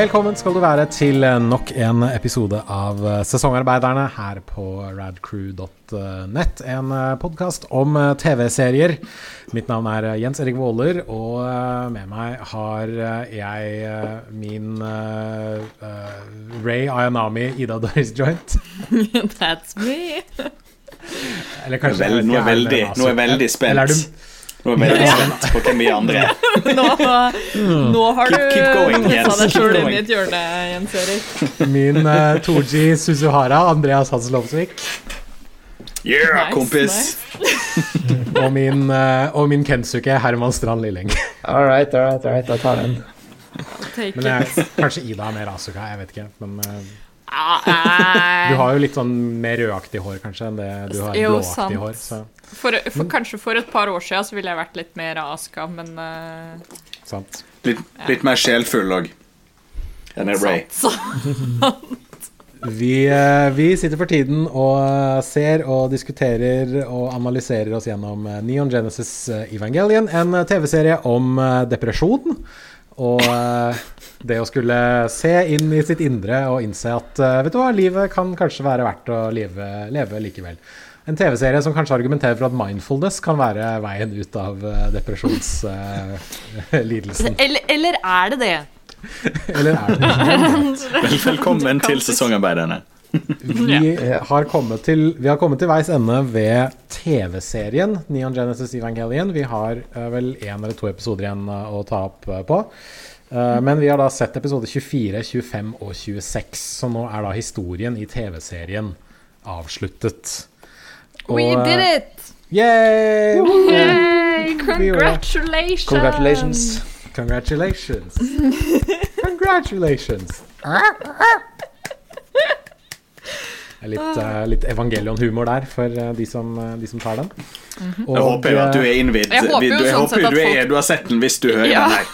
Velkommen skal du være til nok en episode av Sesongarbeiderne her på radcrew.net. En podkast om TV-serier. Mitt navn er Jens Erik Våler, og med meg har jeg min uh, Ray Ayanami Ida Doris Joint. That's me. Eller kanskje Vel, nå er jeg veldig, jeg veldig spent. Eller er du Nå er jeg spent på hvem vi andre er. Nå, nå har Keep- du Jens. deg sjøl inn i et hjørne, Jens Erik. min uh, Toji Suzuhara, Andreas Hanslovsvik, Yeah, Nice, kompis! nice. og min, uh, og min Kensuke, Herman Strand Lilling. All right, all right, all right, jeg tar den. Take Men it. jeg, kanskje Ida er mer Asuka, jeg vet ikke. Men uh, du har jo litt sånn mer rødaktig hår, kanskje, enn det du har Jo, blåaktig sant. hår. Så, For, for, kanskje for et par år siden så ville jeg vært litt mer Aska, men uh, sant. Litt, litt mer sjelfull òg. Enn er Ray. Vi, uh, vi sitter for tiden og uh, ser og diskuterer og analyserer oss gjennom Neon Genesis Evangelion, en TV-serie om uh, depresjon. Og uh, det å skulle se inn i sitt indre og innse at uh, vet du hva, livet kan kanskje være verdt å leve, leve likevel. En TV-serie som kanskje argumenterer for at mindfulness kan være veien ut av uh, depresjonslidelsen. eller, eller er det det? Eller er det det? Velkommen til sesongarbeiderne. Vi har kommet til, vi har kommet til veis ende ved TV-serien Neon Genesis Evangelion. Vi har eh, vel én eller to episoder igjen eh, å ta opp eh, på. Eh, men vi har da sett episode 24, 25 og 26, så nå er da historien i TV-serien avsluttet. We did eh, it! Yay! Yay! Congratulations! Congratulations. Congratulations. Congratulations. Litt, uh, litt evangelion-humor der for eh, de, som, eh, de som tar den. Og, Jeg håper jo at du er innvidd. Jeg håper jo Du, jeg sånn håper sett jo at du, er, du har sett den hvis du hører Ja. den her.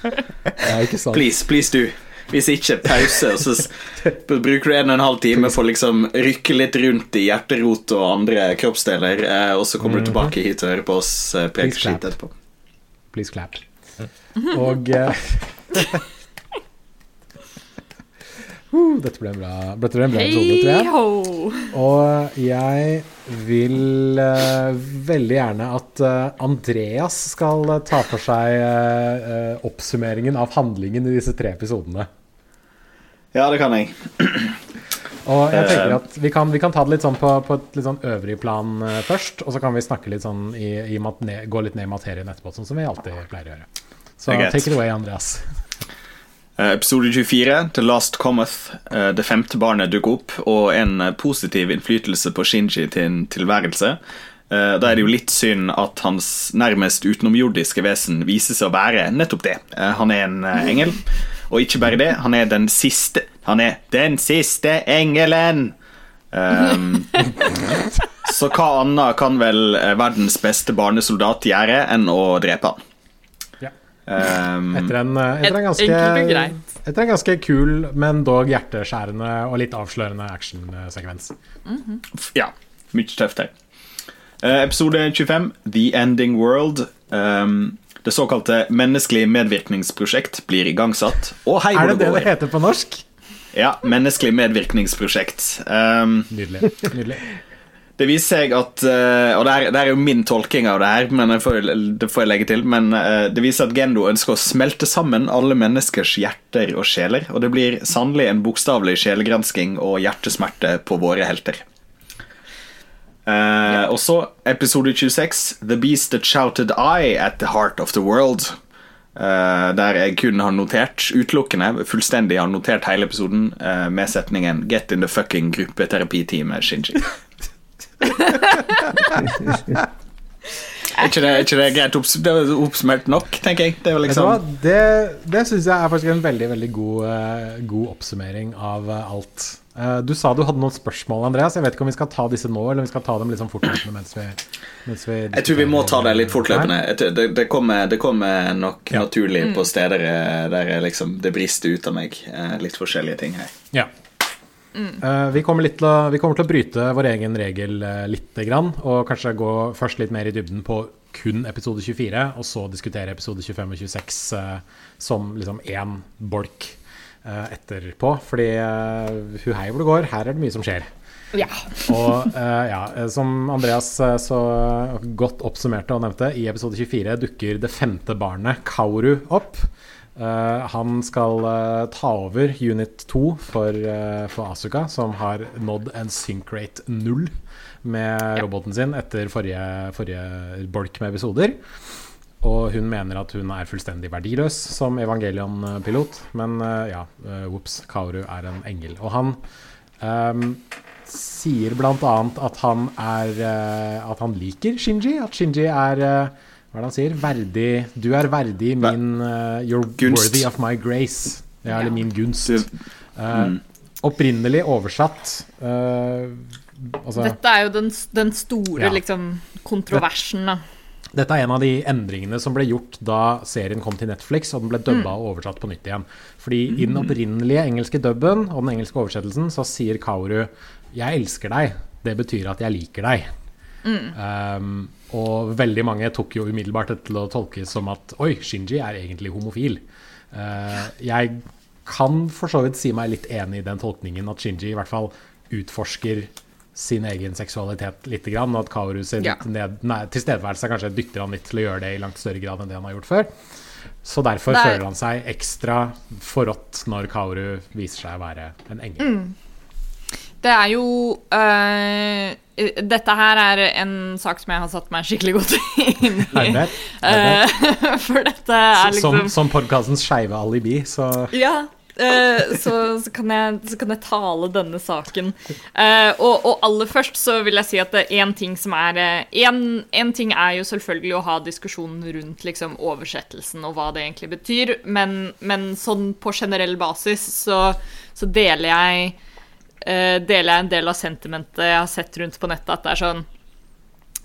ja, ikke sant. Please, please du. Hvis ikke, pause, og så bruker du en og en halv time for å liksom rykke litt rundt i hjerterot og andre kroppsdeler, og så kommer du tilbake hit og hører på oss preke clap. etterpå. Please clap. Og eh, uh, Dette ble en bra, dette ble en bra episode, tror jeg. Og jeg vil uh, veldig gjerne at uh, Andreas skal eh, ta for seg eh, eh, oppsummeringen av handlingen i disse tre episodene. Ja, det kan jeg. Og jeg tenker Eh. at vi kan, vi kan ta det litt sånn på, på et litt sånn øvrig plan eh, først, og så kan vi snakke litt sånn i, i mat, gå litt ned i materien etterpå, sånn som vi alltid pleier å gjøre. Så take it away, Andreas. Eh, Episode 24, The Last Cometh. eh, Det femte barnet dukker opp, og en eh, positiv innflytelse på Shinji til en tilværelse. Da er det jo litt synd at hans nærmest utenomjordiske vesen viser seg å være nettopp det. Han er en engel, og ikke bare det, han er den siste Han er den siste engelen! Um, så hva annet kan vel verdens beste barnesoldat gjøre enn å drepe han? Um, Etter en, etter en ganske. Etter en ganske kul, men dog hjerteskjærende og litt avslørende actionsekvens. Ja, mye tøft her. Uh, episode 25, The Ending World. Um, det såkalte menneskelig medvirkningsprosjekt blir igangsatt. Og hei Er hvor det det det det heter på norsk? Ja, menneskelig medvirkningsprosjekt. Um, Nydelig. nydelig. Det viser seg at eh, Og det er, det er jo min tolking av det her, men får, det får jeg legge til. Men eh, det viser at Gendo ønsker å smelte sammen alle menneskers hjerter og sjeler. Og det blir sannelig en bokstavelig sjelegransking og hjertesmerte på våre helter. Uh, og så episode 26, The Beast That Shouted I at the Heart of the World. Uh, der jeg kun har notert utelukkende, fullstendig har notert hele episoden uh, med setningen 'Get in the fucking gruppeterapi-team', Shinji. Er ikke det, er ikke det greit opps det er oppsummert nok, tenker jeg? Det liksom Det, det syns jeg er faktisk en veldig veldig god, uh, god oppsummering av uh, alt. Uh, du sa du hadde noen spørsmål, Andreas. Jeg vet ikke om vi skal ta disse nå, eller om vi skal ta dem litt sånn fortløpende mens vi, mens vi Jeg tror vi må ta det litt fortløpende. Det, det, kommer, det kommer nok Ja. naturlig på steder eh, der jeg liksom, det brister ut av meg. Litt forskjellige ting her. Ja. Eh, vi, kommer litt å, vi kommer til å bryte vår egen regel uh, lite grann, og kanskje gå først litt mer i dybden på kun episode 24, og så diskutere episode 25 og 26 eh, som liksom én bolk eh, etterpå. Fordi uh, hu hei hvor det går, her er det mye som skjer. Ja. Og eh, ja, som Andreas eh, så godt oppsummerte og nevnte, i episode 24 dukker det femte barnet, Kauru, opp. Eh, han skal uh, ta over Unit 2 for, uh, for Asuka, som har nådd en sync rate null med roboten sin etter forrige, forrige bolk med episoder. Og hun mener at hun er fullstendig verdiløs som Evangelion-pilot. Men ja, uh, ops, Kaoru er en engel. Og han um, sier bl.a. at han er At han liker Shinji. At Shinji er eh, Hva er det han sier? Verdig Du er verdig min uh, You're Gunst. worthy of my grace. Ja, eller Ja. min gunst. Eh, opprinnelig oversatt uh, Altså Dette er jo den, den store Ja. liksom, kontroversen, da. Dette er en av de endringene som ble gjort da serien kom til Netflix og den ble dubba og oversatt på nytt igjen. Fordi i den opprinnelige engelske dubben og den engelske oversettelsen så sier Kaoru 'Jeg elsker deg'. Det betyr at jeg liker deg. Um, og veldig mange tok jo umiddelbart dette til å tolkes som at 'oi, Shinji er egentlig homofil'. Uh, jeg kan for så vidt si meg litt enig i den tolkningen at Shinji i hvert fall utforsker sin egen seksualitet litt, grann, og at Kaoru sin Ja. ned, nei, tilstedeværelse kanskje dytter han litt til å gjøre det i langt større grad enn det han har gjort før. Så derfor er- føler han seg ekstra forrådt når Kaoru viser seg å være en engel. Det er jo øh, Dette her er en sak som jeg har satt meg skikkelig godt inn i. Hermed, Eh, hermed. for dette er liksom som podkastens skeive alibi, så Ja. eh, så, så, kan jeg, så kan jeg tale denne saken. Uh, og, og aller først så vil jeg si at én ting som er Én ting er jo selvfølgelig å ha diskusjonen rundt liksom, oversettelsen og hva det egentlig betyr, men, men sånn på generell basis så, så deler jeg eh, deler jeg en del av sentimentet jeg har sett rundt på nettet, at det er sånn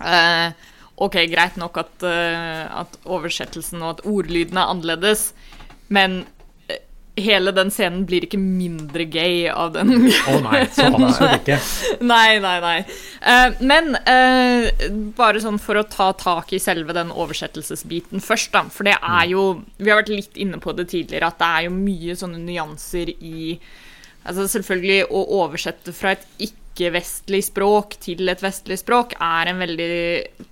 uh, Ok, greit nok at, eh, at oversettelsen og at ordlyden er annerledes, men hele den scenen blir ikke mindre gay av den. Å nei, så absolutt ikke. nei, nei, nei. Men bare sånn for å ta tak i selve den oversettelsesbiten først, da. For det er jo Vi har vært litt inne på det tidligere, at det er jo mye sånne nyanser i Altså selvfølgelig å oversette fra et ikke-vestlig språk til et vestlig språk er en veldig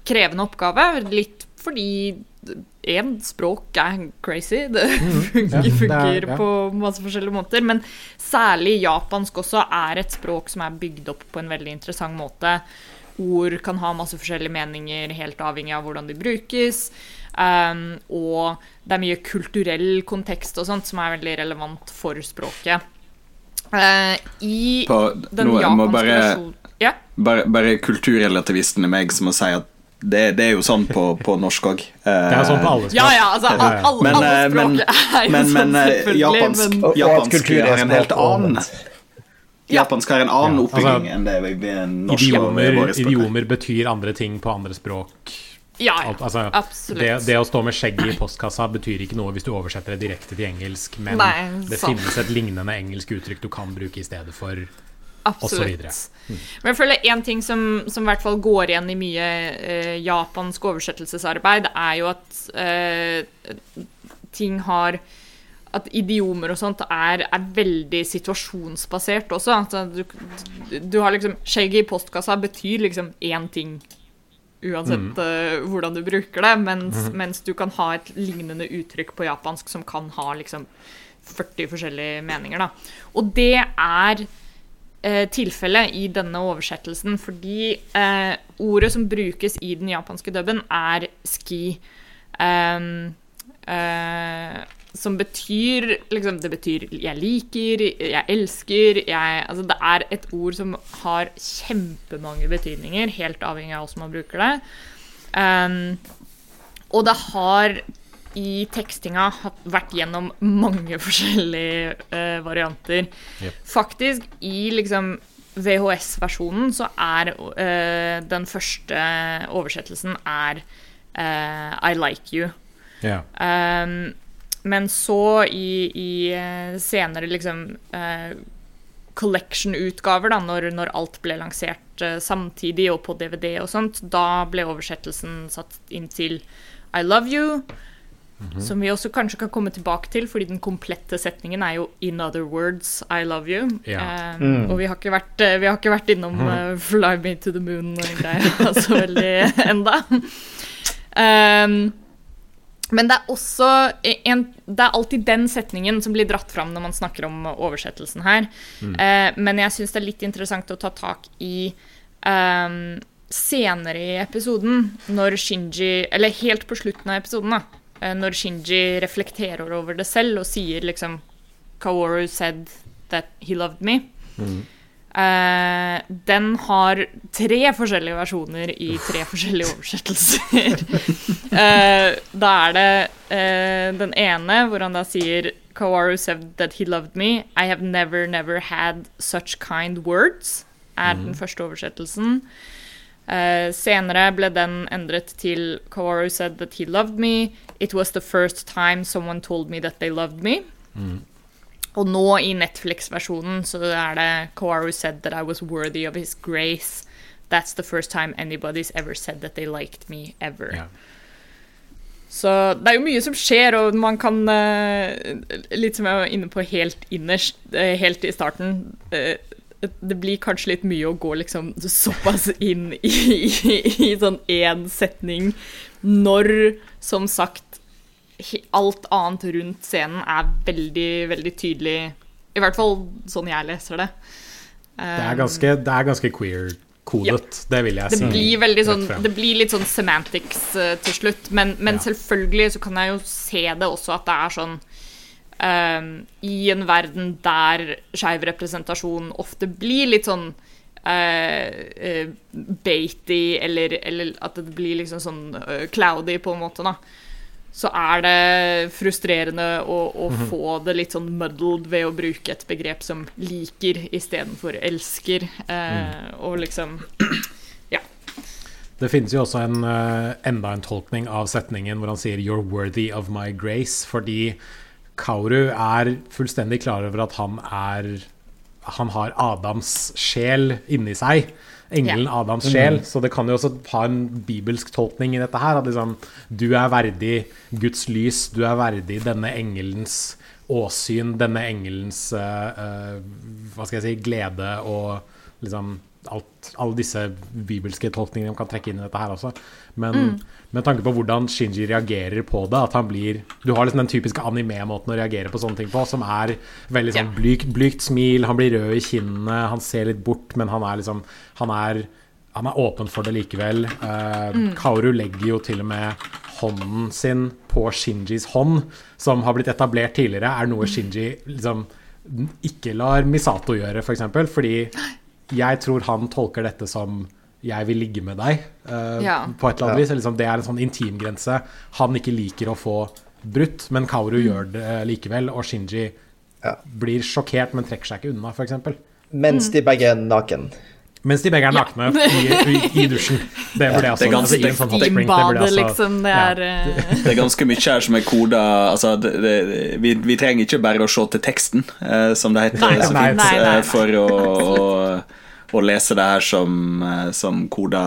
krevende oppgave. Litt fordi én språk er crazy. Det funker, ja, er- funker på masse forskjellige måter. Men særlig japansk også er et språk som er bygd opp på en veldig interessant måte. Ord kan ha masse forskjellige meninger, helt avhengig av hvordan de brukes. Um, og det er mye kulturell kontekst og sånt som er veldig relevant for språket. Eh, I På, den nå, japanske bare, Ja, bare, bare kulturrelativisten i meg som må si at det, det er jo sånn på, på norsk òg. Det er sånn på alle språk. ja, ja altså ja. alle, Men, alle eh, språk men- er jo men, sånn, men eh, selvfølgelig. japansk, men, japansk kultur er en helt annen. Japansk har en annen Ja, altså, oppbygging enn det vi, vi norske og Idiomer, idiomer betyr andre ting på andre språk. Ja, Alt, altså, absolutt. det, det å stå med skjegget i postkassa betyr ikke noe hvis du oversetter det direkte til engelsk, men Nei, det finnes et lignende engelsk uttrykk du kan bruke i stedet for. Absolutt. Men jeg føler en ting som, som i hvert fall går igjen i mye eh, japansk oversettelsesarbeid, er jo at eh, ting har At idiomer og sånt er, er veldig situasjonsbasert også. Altså, du, du har liksom Skjegget i postkassa betyr liksom én ting. Uansett eh, hvordan du bruker det, mens, mens du kan ha et lignende uttrykk på japansk som kan ha liksom 40 forskjellige meninger. Da. Og det er eh, tilfellet i denne oversettelsen, fordi eh, ordet som brukes i den japanske dubben, er ski. Um, eh, som betyr liksom, Det betyr 'jeg liker', 'jeg elsker'. Jeg, altså, det er et ord som har kjempemange betydninger, helt avhengig av hvordan man bruker det. Um, og det har i tekstinga vært gjennom mange forskjellige uh, varianter. Yep. Faktisk, i liksom VHS-versjonen så er uh, den første oversettelsen er uh, I like you. Ja. Um, men så i, i eh, senere liksom eh, collection-utgaver, da, når, når alt ble lansert eh, samtidig og på DVD og sånt, da ble oversettelsen satt inn til I love you. Som vi også kanskje kan komme tilbake til, fordi den komplette setningen er jo 'in other words, I love you'. Ja. Eh, Og vi har ikke vært, eh, vi har ikke vært innom eh, 'fly me to the moon' og greier så veldig enda. Um, men det er også en, Det er alltid den setningen som blir dratt fram når man snakker om oversettelsen her. Eh, men jeg syns det er litt interessant å ta tak i ehm, senere i episoden, når Shinji Eller helt på slutten av episoden, da. eh, Når Shinji reflekterer over det selv og sier liksom Kaworu said that he loved me. Eh, den har tre forskjellige versjoner i tre forskjellige oversettelser. uh, da er det uh, den ene hvor han da sier Kawaru said that he loved me. I have never, never had such kind words. Er den første oversettelsen. Senere ble den endret til Kawaru said that he loved me. It was the first time someone told me that they loved me. Og nå i Netflix-versjonen så er det Kawaru said that I was worthy of his grace. That's the first time anybody's ever said that they liked me ever. Ja. Så det er jo mye som skjer, og man kan eh, Litt som jeg var inne på helt innerst, eh, helt i starten eh, Det blir kanskje litt mye å gå liksom såpass inn i, i, i sånn én setning når, som sagt, alt annet rundt scenen er veldig, veldig tydelig. I hvert fall sånn jeg leser det. Det er ganske, det er ganske queer-kodet, det vil jeg Det si. blir sånn. Det blir litt sånn semantics uh, til slutt, men, men Ja. selvfølgelig så kan jeg jo se det også at det er sånn um, I en verden der skeiv representasjon ofte blir litt sånn uh, baity, eller, eller at det blir liksom sånn uh, cloudy, på en måte, da. Så er det frustrerende å, å Mhm. få det litt sånn muddled ved å bruke et begrep som liker istedenfor elsker, eh, Mm. og liksom Det finnes jo også en, eh, enda en tolkning av setningen hvor han sier 'you're worthy of my grace', fordi Kauru er fullstendig klar over at han er Han har Adams sjel inni seg. Engelen Adams sjel. Så det kan jo også ha en bibelsk tolkning i dette her. At liksom du er verdig Guds lys, du er verdig denne engelens åsyn, denne engelens uh, uh, Hva skal jeg si glede og liksom alt, alle disse bibelske tolkningene man kan trekke inn i dette her også. Men med tanke på hvordan Shinji reagerer på det, at han blir Du har liksom den typiske anime-måten å reagere på sånne ting på, som er veldig sånn blykt, blygt, blygt smil, han blir rød i kinnene, han ser litt bort, men han er liksom Han er, han er åpen for det likevel. Eh, Kaoru legger jo til og med hånden sin på Shinjis hånd, som har blitt etablert tidligere, er noe Shinji liksom ikke lar Misato gjøre, f.eks. For eksempel, fordi jeg tror han tolker dette som 'jeg vil ligge med deg', uh, Ja. på et eller annet vis. Liksom, det er en sånn intimgrense han ikke liker å få brutt, men Kaoru gjør det eh, likevel, og Shinji Ja. blir sjokkert, men trekker seg ikke unna, f.eks. Mens de begge er naken. Mens de begge er nakne i, i, i dusjen. Det burde jeg også Det sånn det Steambadet, liksom. Det er Det ganske mye her som er koda altså, det, det, vi, vi trenger ikke bare å se til teksten, uh, som det heter Nei, så fint, nei, nei, eh, nei. for å, å, å lese det her som, som koda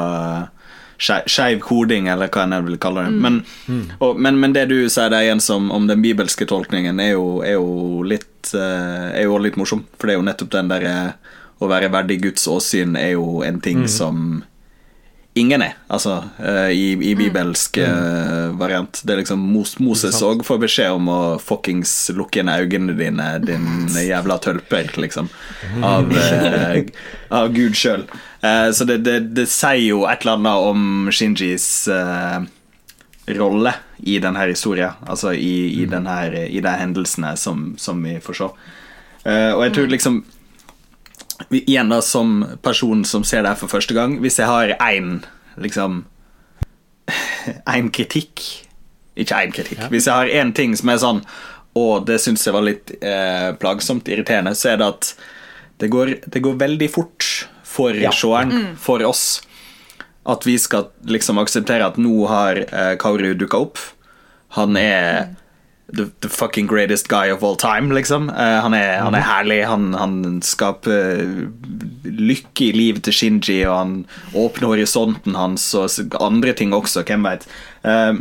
skei- Skeiv koding, eller hva en vil kalle det. Men, og, men, men det du sier der igjen som, om den bibelske tolkningen, er jo, er jo litt eh, Er jo litt morsom. For det er jo nettopp den derre Å være verdig Guds åsyn er jo en ting som ingen er, altså, eh, i, i bibelsk mm. variant. Det er liksom Moses òg får beskjed om å fuckings lukke inn øynene dine, din jævla tølper, liksom. Av, eh, av Gud sjøl. Eh, så det, det, det sier jo et eller annet om Shinjis eh, rolle i denne historien. Altså i, i, denne, i de hendelsene som, som vi får se. Eh, og jeg tror liksom igjen da som person som ser det her for første gang Hvis jeg har én liksom Én kritikk Ikke én kritikk. Ja. Hvis jeg har én ting som er sånn Og det syns jeg var litt eh, plagsomt irriterende, så er det at det går, det går veldig fort for Ja. seeren, for oss, at vi skal liksom akseptere at nå har eh, Kauru dukka opp. Han er the, the fucking greatest guy of all time, liksom. Uh, han, er, han er herlig. Han, han skaper eh, lykke i livet til Shinji, og han åpner horisonten hans og andre ting også, hvem veit. Uh,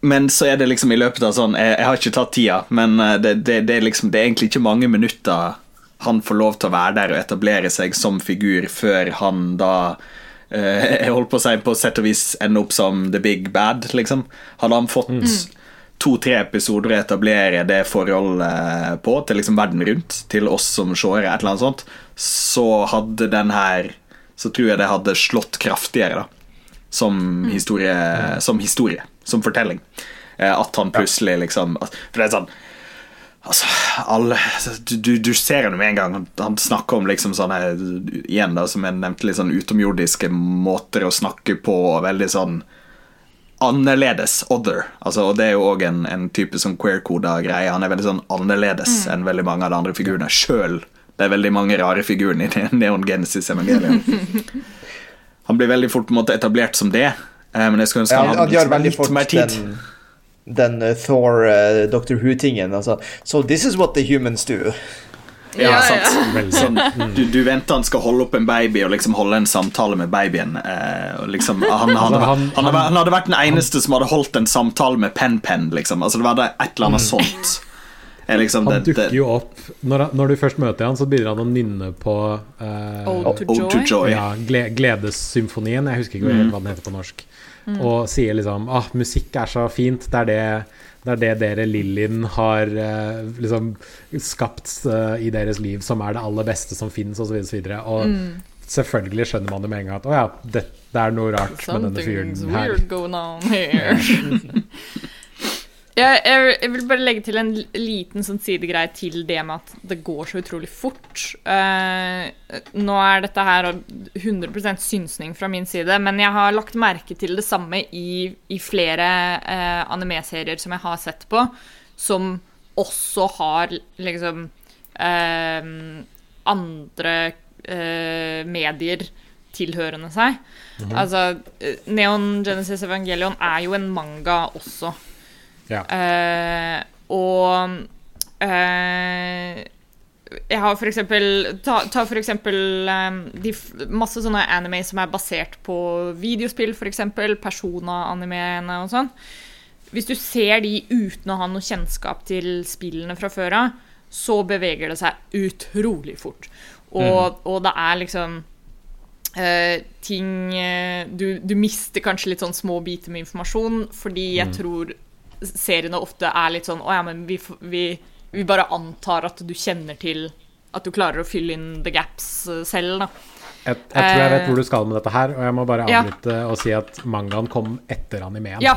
men så er det liksom i løpet av sånn Jeg, jeg har ikke tatt tida, men eh, det, det, det, er liksom, det er egentlig ikke mange minutter han får lov til å være der og etablere seg som figur før han da eh, Jeg holdt på å si på sett og vis ender opp som the big bad, liksom. Hadde han fått to-tre episoder å etablere det forholdet på til liksom verden rundt, til oss som seere, et eller annet sånt, så hadde den her Så tror jeg det hadde slått kraftigere, da som historie, som historie, som fortelling. Eh, At han plutselig liksom For det er sånn Altså, alle Du, du, ser henne med en gang. Han- snakker om liksom sånne Igjen, da, som jeg nevnte, litt sånn utomjordiske måter å snakke på, veldig sånn annerledes. Other. Altså, og det er jo òg en, en type sånn queer-koda greie. Han er veldig sånn annerledes enn veldig mange av de andre figurene sjøl. Det er veldig mange rare figurer i Neon Genesis Evangelium. Han blir veldig fort på en måte etablert som det, eh, men jeg skulle ønske Ja, han han hadde gjør liksom veldig litt fort mer tid. den, den uh, Thor, uh, Dr. Who-tingen. Altså, so this is what the humans do. Ja, Ja, sant. Veldig. Sånn, du, du venter han skal holde opp en baby og liksom holde en samtale med babyen. Eh, og liksom, han, han, han, han- han, hadde, han hadde vært den eneste som hadde holdt en samtale med Pen-Pen. Liksom. Altså, det var det et eller annet sånt. Eh, liksom, Han det, dukker jo opp når, når du først møter han, så begynner han å nynne på eh, Old to to Joy. Ja, Gledessymfonien. Jeg husker ikke mm. hva den heter på norsk. Og sier liksom ah, musikk er så fint. Det er det, det, er det dere Lillin har eh, liksom skapt eh, i deres liv, som er det aller beste som finnes, osv. Og, så videre. og selvfølgelig skjønner man det med en gang at å ja, det, det er noe rart med denne fyren her. weird going on here. jeg, jeg, jeg vil bare legge til en liten sånn sidegreie til det med at det går så utrolig fort. Uh, nå er dette her 100% synsning fra min side, men jeg har lagt merke til det samme i, i flere eh, anime-serier som jeg har sett på, som også har liksom eh, andre eh, medier tilhørende seg. Altså, eh, Neon Genesis Evangelion er jo en manga også. Ja. Eh, og eh, jeg har for eksempel Ta, ta for eksempel um, de, masse sånne anime som er basert på videospill, for eksempel. Persona-animeene og sånn. Hvis du ser de uten å ha noe kjennskap til spillene fra før av, så beveger det seg utrolig fort. Og, og det er liksom Uh, ting uh, du, du mister kanskje litt sånn små biter med informasjon, fordi jeg tror seriene ofte er litt sånn Å ja, men vi, vi, vi bare antar at du kjenner til At du klarer å fylle inn the gaps eh, selv, da. Jeg, jeg tror jeg vet hvor du skal med dette her, og jeg må bare Ja. og si at mangaen kom etter animeen. Ja.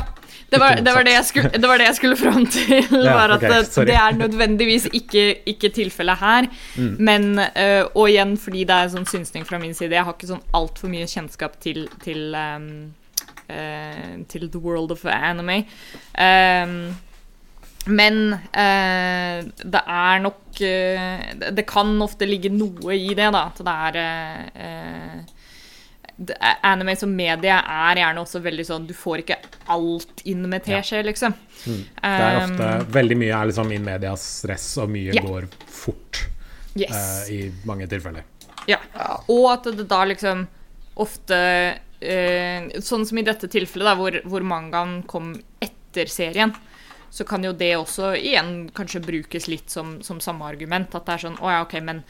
Det var, det, var det, skulle, det var det jeg skulle fram til. Var at ok, det, det er nødvendigvis ikke, ikke tilfellet her. Mm. Men Og igjen, fordi det er sånn synsning fra min side, jeg har ikke sånn altfor mye kjennskap til til, um, uh, til the world of anime. Um, men eh, det er nok eh, det, kan ofte ligge noe i det, da. At det er eh, eh, det Anime som medie er gjerne også veldig sånn Du får ikke alt inn med teskje, liksom. Det er ofte Um, Veldig mye er liksom in medias stress, og mye yeah. går fort yes. eh, i mange tilfeller. Ja. Og at det da liksom ofte eh, Sånn som i dette tilfellet, da, hvor, hvor mangaen kom etter serien, så kan jo det også igjen kanskje brukes litt som, som samme argument. At det er sånn Å ja, OK, men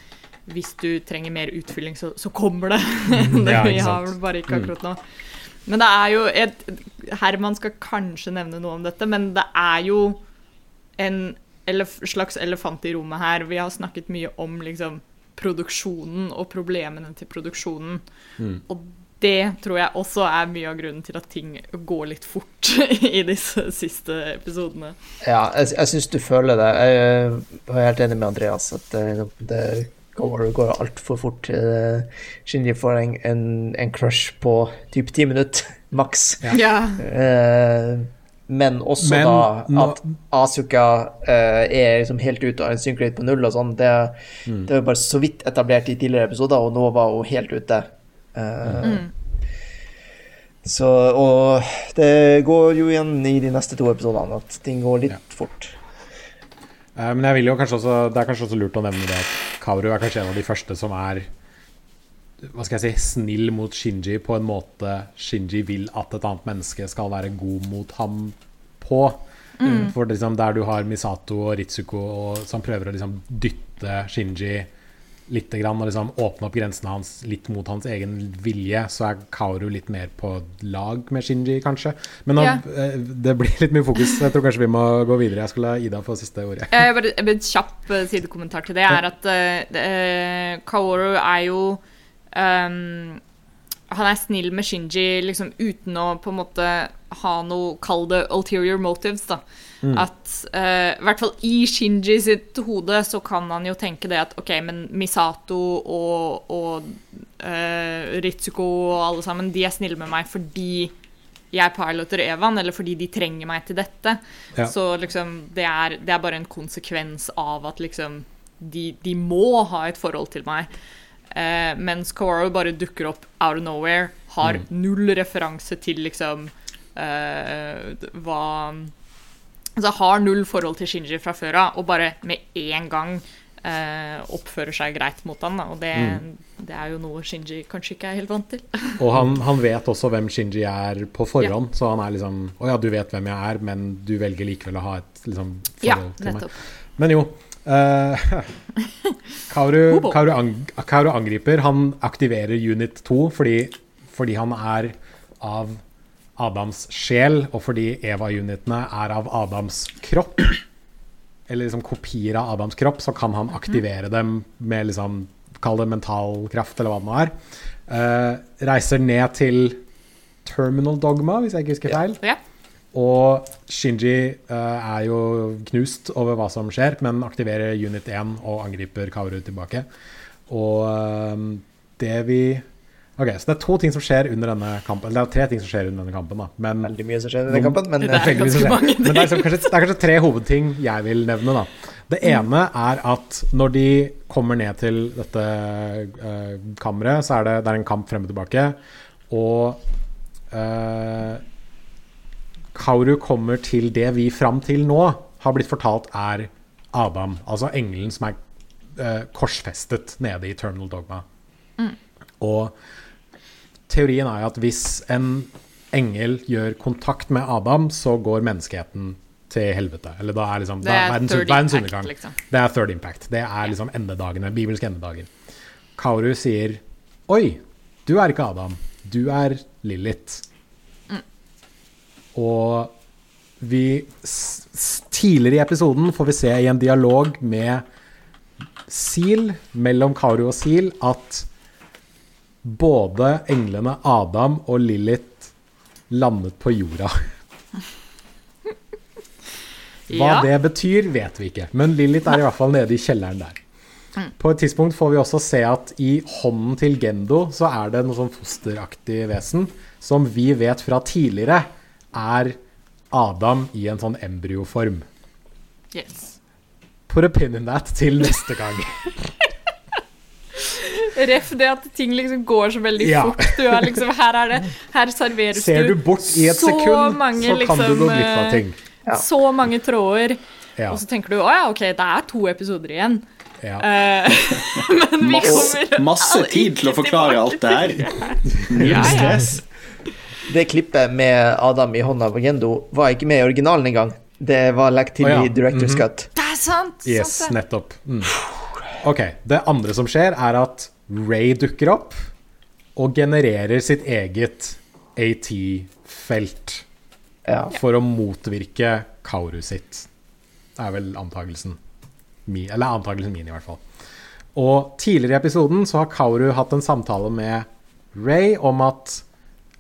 hvis du trenger mer utfylling, så, så kommer det. det Ja, vi har vel bare ikke akkurat nå. Men det er jo et, Herman skal kanskje nevne noe om dette, men det er jo en elef slags elefant i rommet her. Vi har snakket mye om liksom, produksjonen og problemene til produksjonen. Og det tror jeg også er mye av grunnen til at ting går litt fort i disse siste episodene. Ja, jeg, jeg syns du føler det. Jeg er helt enig med Andreas at det, det går, går altfor fort. Eh, Shinji får en, en, en crush på typ ti minutter, maks. Ja. Ja. men også Men da at Asuka eh, er liksom helt ute av en synkrate på null og sånn. Det, Mm. det var bare så vidt etablert i tidligere episoder, og nå var hun helt ute. Eh, Så, og det går jo igjen i de neste to episodene at ting går litt Ja. fort. Uh, men jeg vil jo kanskje også, det er kanskje også lurt å nevne det at Kaoru er kanskje en av de første som er hva skal jeg si, snill mot Shinji på en måte Shinji vil at et annet menneske skal være god mot ham på. For liksom der du har Misato og Ritsuko og, som prøver å liksom dytte Shinji litt grann, og liksom åpne opp grensene hans litt mot hans egen vilje, så er Kaoru litt mer på lag med Shinji, kanskje. Men nå, Ja. eh, det blir litt mye fokus. Jeg tror kanskje vi må gå videre. Jeg skulle la Ida få siste ordet. Jeg bare, et kjapp eh, sidekommentar til det er at uh, Kaoru er jo um, Han er snill med Shinji liksom uten å på en måte ha noe Kall det ulterior motives, da. At uh, I hvert fall i Shinji sitt hode så kan han jo tenke det at OK, men Misato og, og uh, Ritsuko og alle sammen, de er snille med meg fordi jeg piloter Evan, eller fordi de trenger meg til dette. Ja. Så liksom, det er, det er bare en konsekvens av at liksom de, de må ha et forhold til meg. Eh, mens Kaoru bare dukker opp out of nowhere, har null referanse til liksom eh, hva Altså har null forhold til Shinji fra før av, og bare med en gang eh, oppfører seg greit mot han. Da. Og det, det er jo noe Shinji kanskje ikke er helt vant til. Og han, han vet også hvem Shinji er på forhånd, så han er liksom Å ja, du vet hvem jeg er, men du velger likevel å ha et liksom, forhold Ja, til meg. nettopp. Men jo. eh, Kaoru, Kauru, ang, Kauru, angriper. Han aktiverer unit 2 fordi, fordi han er av Adams sjel, og fordi Eva-unitene er av Adams kropp, eller liksom kopier av Adams kropp, så kan han aktivere dem med liksom Kall det mental kraft, eller hva det nå er. Uh, reiser ned til Terminal Dogma, hvis jeg ikke husker feil. Ja. Og Shinji uh, er jo knust over hva som skjer, men aktiverer unit 1 og angriper Kaoru tilbake. Og uh, det vi Ok, Så det er to ting som skjer under denne kampen. Eller det er tre ting som skjer under denne kampen, da. Men Veldig mye som skjer under denne kampen, men Det det er er veldig mye som skjer. Men det er, liksom kanskje, det er kanskje tre hovedting jeg vil nevne. da. Det ene er at når de kommer ned til dette uh, kammeret, så er det, det er en kamp frem og tilbake. Og uh, Kauru kommer til det vi fram til nå har blitt fortalt er Adam, altså engelen som er uh, korsfestet nede i Terminal Dogma. Og teorien er at hvis en engel gjør kontakt med Adam, så går menneskeheten til helvete. Eller da er liksom Det er verdens, third verdens impact, undergang. liksom. Det er third impact. Det er liksom endedagene, bibelske endedager. Kauru sier Oi, du er ikke Adam. Du er Lilith. Og vi Tidligere i episoden får vi se i en dialog med Sil, mellom Kauru og Sil, at både englene Adam og Lilith landet på jorda. Hva Ja. det betyr, vet vi ikke, men Lilith er i hvert fall nede i kjelleren der. På et tidspunkt får vi også se at i hånden til Gendo så er det noe sånn fosteraktig vesen som vi vet fra tidligere er Adam i en sånn embryoform. Yes. Put a pin in that til neste gang. Ref det at ting liksom går så veldig Ja. fort. Du er liksom, her er det Her serveres Ser du bort i et så sekund, mange, så kan du liksom, gå glipp av eh, ting. Ja. Så mange tråder. Ja, Og så tenker du å ja, OK, det er to episoder igjen. ja. Eh, men vi kommer masse tid til å forklare alt det her. Null Ja, ja. stress. det klippet med Adam i hånda på Gendo var ikke med i originalen engang. Det var lagt til oh, ja. i Director's Mhm. Cut. Det er sant! Yes, sant det. nettopp. Mm. Ok, Det andre som skjer, er at Ray dukker opp og genererer sitt eget AT-felt Ja. for å motvirke Kauru sitt. Det er vel antakelsen min, eller antakelsen min, i hvert fall. Og tidligere i episoden så har Kauru hatt en samtale med Ray om at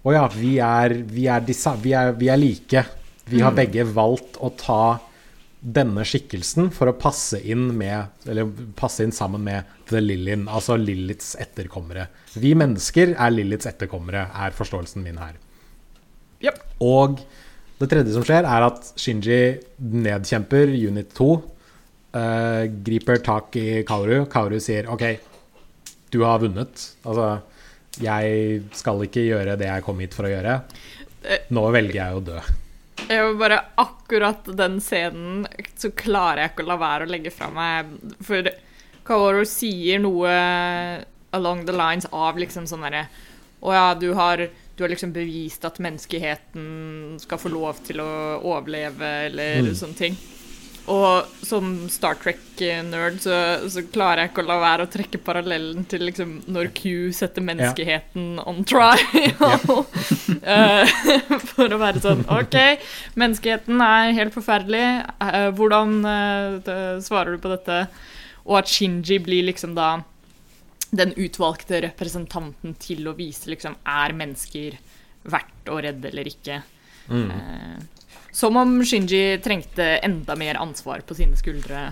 å ja, vi er, vi, er vi, er, vi er like. Vi har begge valgt å ta denne skikkelsen for å passe inn med Eller passe inn sammen med The Lillian, altså Lillits etterkommere. Vi mennesker er Lillits etterkommere, er forståelsen min her. Yep. Og det tredje som skjer, er at Shinji nedkjemper Unit 2. Uh, griper tak i Kauru. Kauru sier OK, du har vunnet. Altså Jeg skal ikke gjøre det jeg kom hit for å gjøre. Nå velger jeg å dø. Jeg var bare akkurat den scenen så klarer jeg ikke å la være å legge fra meg For Kaoru sier noe along the lines av liksom sånn derre Å ja, du har, du har liksom bevist at menneskeheten skal få lov til å overleve, eller Mm. sånne ting. Og som Star Trek-nerd så, så klarer jeg ikke å la være å trekke parallellen til liksom når Q setter menneskeheten on trial. Eh, for å være sånn OK, menneskeheten er helt forferdelig. Eh, hvordan eh, svarer du på dette? Og at Shinji blir liksom da den utvalgte representanten til å vise liksom er mennesker verdt å redde eller ikke. Mm. Som om Shinji trengte enda mer ansvar på sine skuldre.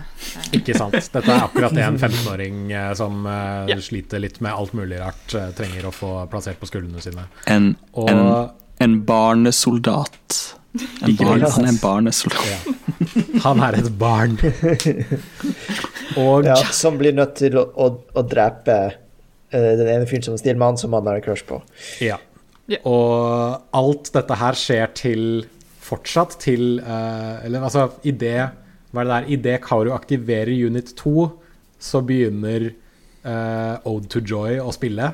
Ikke sant. Dette er akkurat det en 15-åring eh, som eh, Ja. sliter litt med alt mulig rart, eh, trenger å få plassert på skuldrene sine. En, Og en, en barnesoldat. En barn, han er en barnesoldat. ja. Han er et barn. Og Ja, som blir nødt til å, å, å drepe den ene fyren som stiller med han som han har en crush på. Ja. Ja. Og alt dette her skjer til fortsatt til uh, Eller altså, i det Hva er det der? I Kauru aktiverer Unit 2, så begynner uh, Ode to Joy å spille.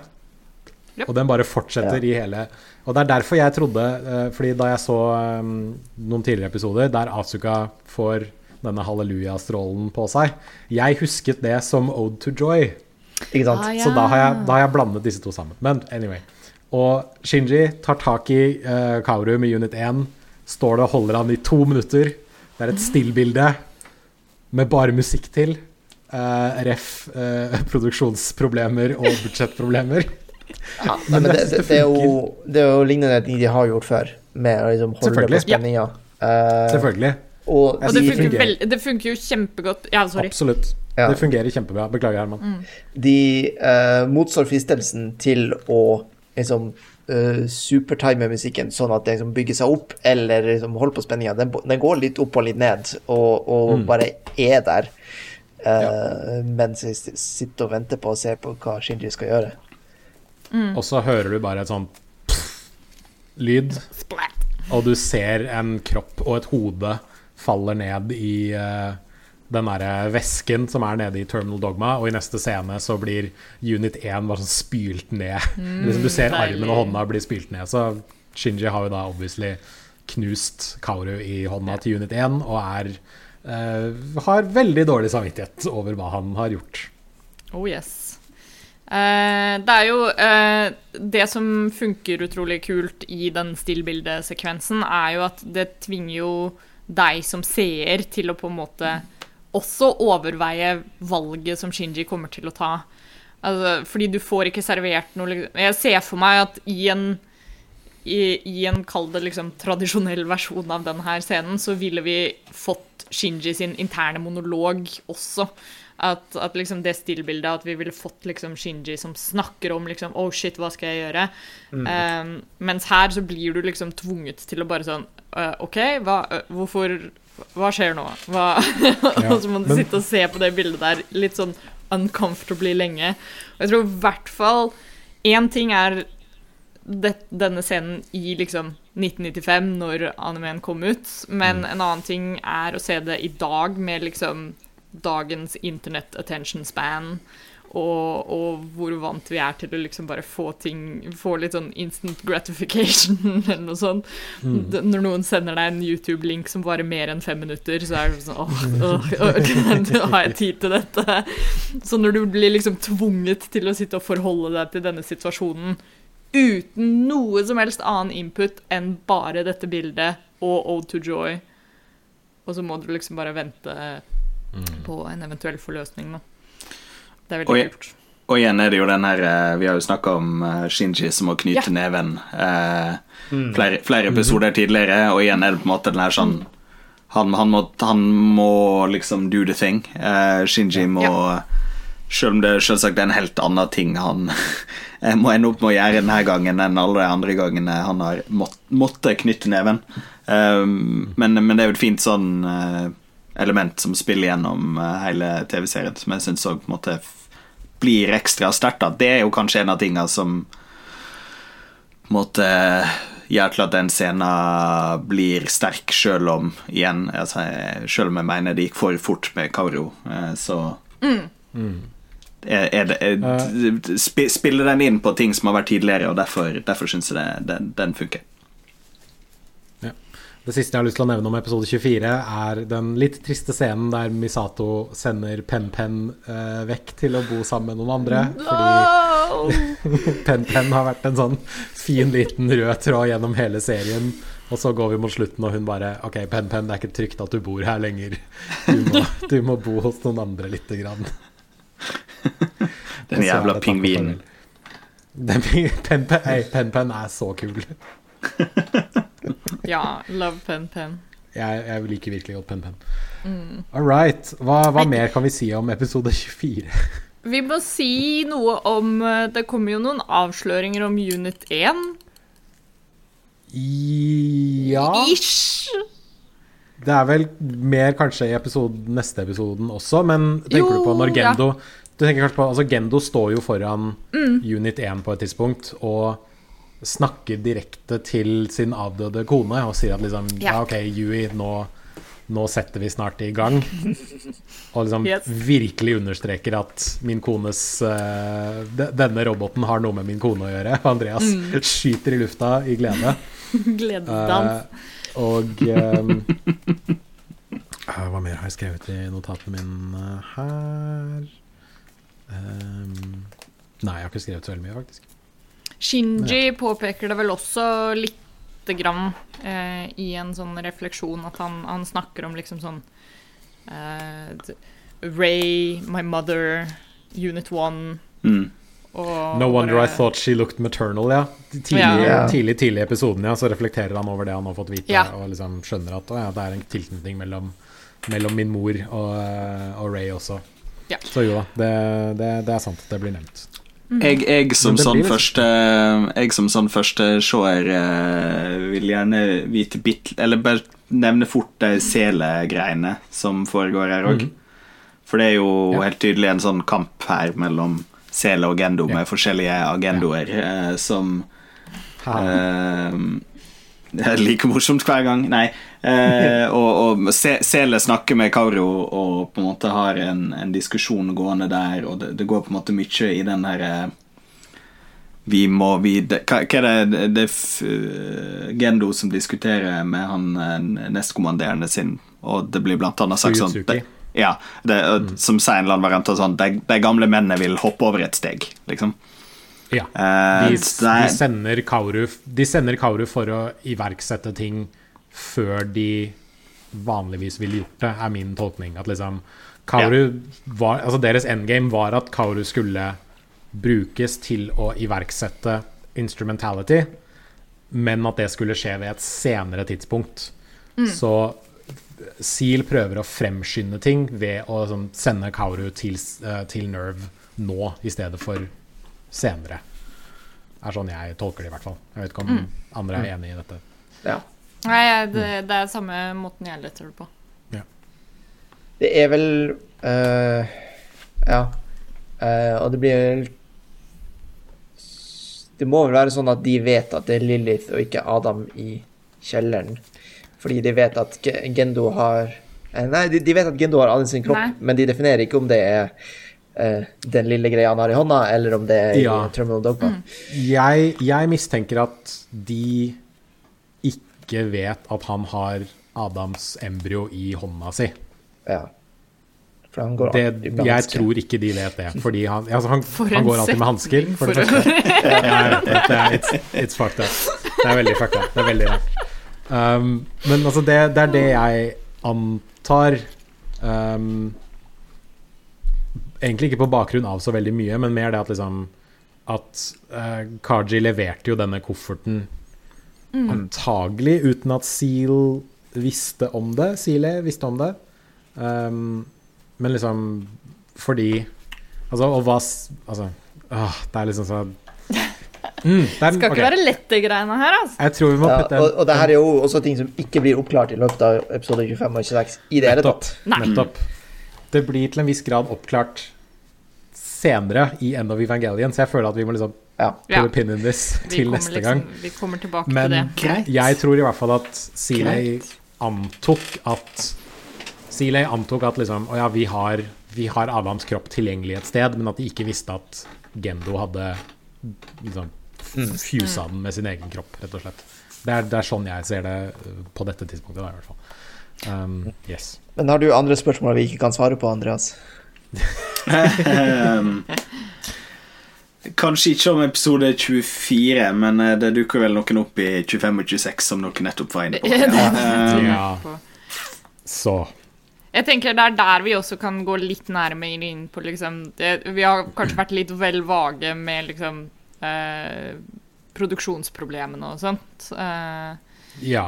Yep. Og den bare fortsetter i hele Og det er derfor jeg trodde uh, Fordi da jeg så um, noen tidligere episoder der Asuka får denne halleluja-strålen på seg Jeg husket det som Ode to Joy. Ikke sant? Ah, ja. Så da har, jeg, da har jeg blandet disse to sammen. Men anyway. Og Shinji tar tak i uh, Kaoru med unit 1. Står det og holder han i to minutter. Det er et stillbilde med bare musikk til. Uh, ref. Uh, produksjonsproblemer og budsjettproblemer. Ja, men, men det, det, det, er jo, det er jo lignende ting de har gjort før, med å liksom holde på spenninga. Uh, Selvfølgelig. og Og det de, funker, fungerer. vel, det funker jo kjempegodt. Ja, sorry. Absolutt. Ja. Det fungerer kjempebra. Beklager, Herman. de uh, motstår fristelsen til å liksom uh, med musikken sånn at det liksom bygger seg opp, eller liksom holder på spenninga. Den, den går litt opp og litt ned, og, og bare er der. eh, Mens jeg sitter og venter på å se på hva Shinji skal gjøre. Og så hører du bare et sånn lyd. Splat. Og du ser en kropp og et hode faller ned i eh, den derre vesken som er nede i Terminal Dogma, og i neste scene så blir Unit 1 bare sånn spylt ned. liksom du ser deilig. armen og hånda bli spylt ned. Så Shinji har jo da obviously knust Kauru i hånda til Unit 1 og er eh, har veldig dårlig samvittighet over hva han har gjort. Oh yes. Uh, det er jo uh, Det som funker utrolig kult i den stillbildesekvensen, er jo at det tvinger jo deg som seer til å på en måte også overveie valget som Shinji kommer til å ta. Altså, fordi du får ikke servert noe liksom- Jeg ser for meg at i en i, i en kall det liksom tradisjonell versjon av denne scenen, så ville vi fått Shinji sin interne monolog også. At, at liksom det stillbildet, at vi ville fått liksom Shinji som snakker om liksom Oh shit, hva skal jeg gjøre? Um, mens her så blir du liksom tvunget til å bare sånn uh, OK, hva, uh, hvorfor Hva skjer nå? Hva Og så må du men- sitte og se på det bildet der litt sånn uncomfortably lenge. Og jeg tror i hvert fall Én ting er det, denne scenen i liksom 1995, når animeen kom ut. Men en annen ting er å se det i dag, med liksom dagens internett attention span. Og, og hvor vant vi er til å liksom bare få ting Få litt sånn instant gratification eller noe sånt. Mm. Når noen sender deg en YouTube-link som varer mer enn fem minutter, så er det sånn åh, åh, åh, Har jeg tid til dette? Så når du blir liksom tvunget til å sitte og forholde deg til denne situasjonen uten noe som helst annen input enn bare dette bildet og Ode to Joy. Og så må du liksom bare vente på en eventuell forløsning, da. Det er veldig Oi. kult. Og igjen er det jo den her eh, Vi har jo snakka om eh, Shinji som må knyte Ja. neven eh, flere, flere episoder tidligere, og igjen er det på en måte den her sånn Han, han, må, han må liksom do the thing. Eh, Shinji må Ja. Selv om det selvsagt er en helt annen ting han eh, må ende opp med å gjøre denne gangen enn alle de andre gangene han har mått, måttet knytte neven. Eh, men, men det er jo et fint sånn eh, element som spiller gjennom eh, hele TV-serien, som jeg syns òg på en måte f- blir ekstra sterkt. Det er jo kanskje en av tingene som på en måte gjør til at den scenen blir sterk, selv om igjen altså, Selv om jeg mener det gikk for fort med Kauro, så mm. er, er det, er, spi- Spiller den inn på ting som har vært tidligere, og derfor, derfor syns jeg det, den, den funker. Det siste jeg har lyst til å nevne om episode 24, er den litt triste scenen der Misato sender Pen-Pen eh, vekk til å bo sammen med noen andre. Fordi Pen-Pen har vært en sånn fin liten rød tråd gjennom hele serien. Og så går vi mot slutten, og hun bare OK, Pen-Pen, det er ikke trygt at du bor her lenger. Du må, du må bo hos noen andre lite grann. Den jævla pingvinen. Pen-Pen er så kul. Ja, love pen pen. Jeg, jeg liker virkelig godt Pen-Pen. All right. Hva, hva mer kan vi si om episode 24? Vi må si noe om eh, Det kommer jo noen avsløringer om Unit 1. Ja Ish! Det er vel mer kanskje i episode, neste episoden også, men tenker Jo, du på når ja. Gendo Du tenker kanskje på, altså Gendo står jo foran Mm. Unit 1 på et tidspunkt og snakker direkte til sin avdøde kone og sier at liksom Ja. OK, Yui, nå, nå setter vi snart i gang. Og liksom Yes. virkelig understreker at min kones uh, de, Denne roboten har noe med min kone å gjøre. Og Andreas Mm. skyter i lufta i glede. Gledesdans. Uh, og ehm, eh, Hva mer har jeg skrevet i notatene mine her? Um, nei, jeg har ikke skrevet så veldig mye, faktisk. Shinji påpeker det vel også lite grann eh, i en sånn refleksjon at han, han snakker om liksom sånn eh, Ray, my mother, Unit 1 Mm. og No wonder bare- I thought she looked maternal, ja. Tidlig, Ja. Tidlig, tidlig i episoden, ja, så reflekterer han over det han har fått vite, Ja. og liksom skjønner at å, ja, det er en tilknytning mellom, mellom min mor og, og Ray også. Ja. Så jo da, det, det, det er sant at det blir nevnt. Jeg, jeg som sånn første Jeg som sånn første seer eh, vil gjerne vite bitt Eller bare nevne fort de selegreiene som foregår her òg. Mm. For det er jo Ja. helt tydelig en sånn kamp her mellom sele og gendo Ja. med forskjellige agendoer ja. som eh, er like morsomt hver gang. Nei. Eh, og og Sele snakker med Kauro og på en måte har en, en diskusjon gående der, og det, det går på en måte mye i den her eh, Vi må vi, det, hva, er det, det er eh, Gendo som diskuterer med han eh, nestkommanderende sin, og det blir blant annet sagt sånn Ja, det, og som sier en eller annen variant av sånn de, de gamle mennene vil hoppe over et steg, liksom. Ja. De, de, sender Kauru, de sender Kauru for å iverksette ting før de vanligvis ville gjort det, er min tolkning. At liksom Kauru var, altså Deres endgame var at Kauru skulle brukes til å iverksette instrumentality, men at det skulle skje ved et senere tidspunkt. Så Seal prøver å fremskynde ting ved å sånn, sende Kauru til, eh, til Nerve nå i stedet for senere. er sånn jeg tolker det, i hvert fall. Jeg vet ikke om andre er enig i dette. Ja. Nei, det, det er samme måten jeg leter det på. Det er vel uh, Ja. Uh, og det blir vel Det må vel være sånn at de vet at det er Lilith og ikke Adam i kjelleren. Fordi de vet at Gendo har eh, Nei, de, de vet at Gendo har Adam sin kropp, Nei. men de definerer ikke om det er uh, den lille greia han har i hånda, eller om det er Ja. i Terminal Dogma. Jeg, jeg mistenker at de ikke vet at han har Adams embryo i hånda si. Ja. For han går Det, alltid med jeg tror ikke de vet det, fordi han, altså han, For han går alltid med hansker, for det For- første. Ja, det. Det er, it's, it's fucked up. Det er veldig fucked up. Det er veldig rart. Um, men altså, det, det er det jeg antar um, Egentlig ikke på bakgrunn av så veldig mye, men mer det at liksom At uh, Kaji leverte jo denne kofferten antagelig uten at Seal visste om det. Sile visste om det. Um, men liksom fordi Altså, og hva Altså, åh, det er liksom sånn mm, det er, Skal ikke ikke være lette greiene her, altså. Jeg tror vi må Ja, putte en og, og det her er jo også ting som ikke blir oppklart i løpet av episode 25 og 26 i det hele tatt. Nettopp. Det blir til en viss grad oppklart senere i End of Evangelion, så jeg føler at vi må liksom Ja. Ja. put a pin in this Vi til kommer neste liksom- gang. Vi kommer tilbake Men til det. Greit. jeg tror i hvert fall at Sealay antok at Sealay antok at liksom Å ja, vi har, vi har Adams kropp tilgjengelig et sted, men at de ikke visste at Gendo hadde liksom fusa den med sin egen kropp, rett og slett. Det er, det er sånn jeg ser det uh, på dette tidspunktet, da, i hvert fall. Um, yes. Men har du andre spørsmål vi ikke kan svare på, Andreas? Kanskje ikke om episode 24, men eh, det dukker vel noen opp i 25 og 26, som noen nettopp var inne på. Det- Ehm, Ja. Så Jeg tenker det er der vi også kan gå litt nærmere inn på liksom det, Vi har kanskje vært litt vel vage med liksom eh, produksjonsproblemene og sånt. Eh, ja.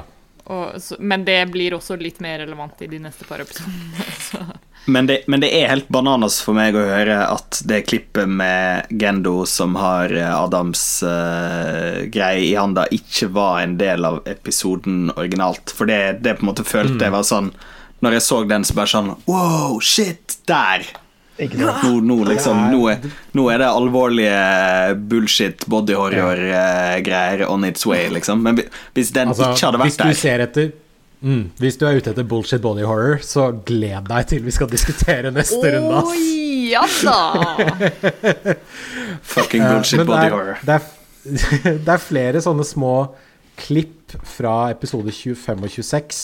Og, så, men det blir også litt mer relevant i de neste par episodene. Men det, men det er helt bananas for meg å høre at det klippet med Gendo som har eh, Adams uh, greie i handa, ikke var en del av episoden originalt. For det, det på en måte følte jeg var sånn Når jeg så den, så bare sånn Wow, shit! Der! Nå, nå liksom nå er, nå er det alvorlige bullshit body horror-greier on its way, liksom. Men hvis den Altså, ikke hadde hvis vært du der ser etter mm, Hvis du er ute etter bullshit body horror, så gled deg til vi skal diskutere neste runde, ass. Ja da! Fucking Eh, bullshit body det er, horror. Det er, det er flere sånne små klipp fra episode 25 og 26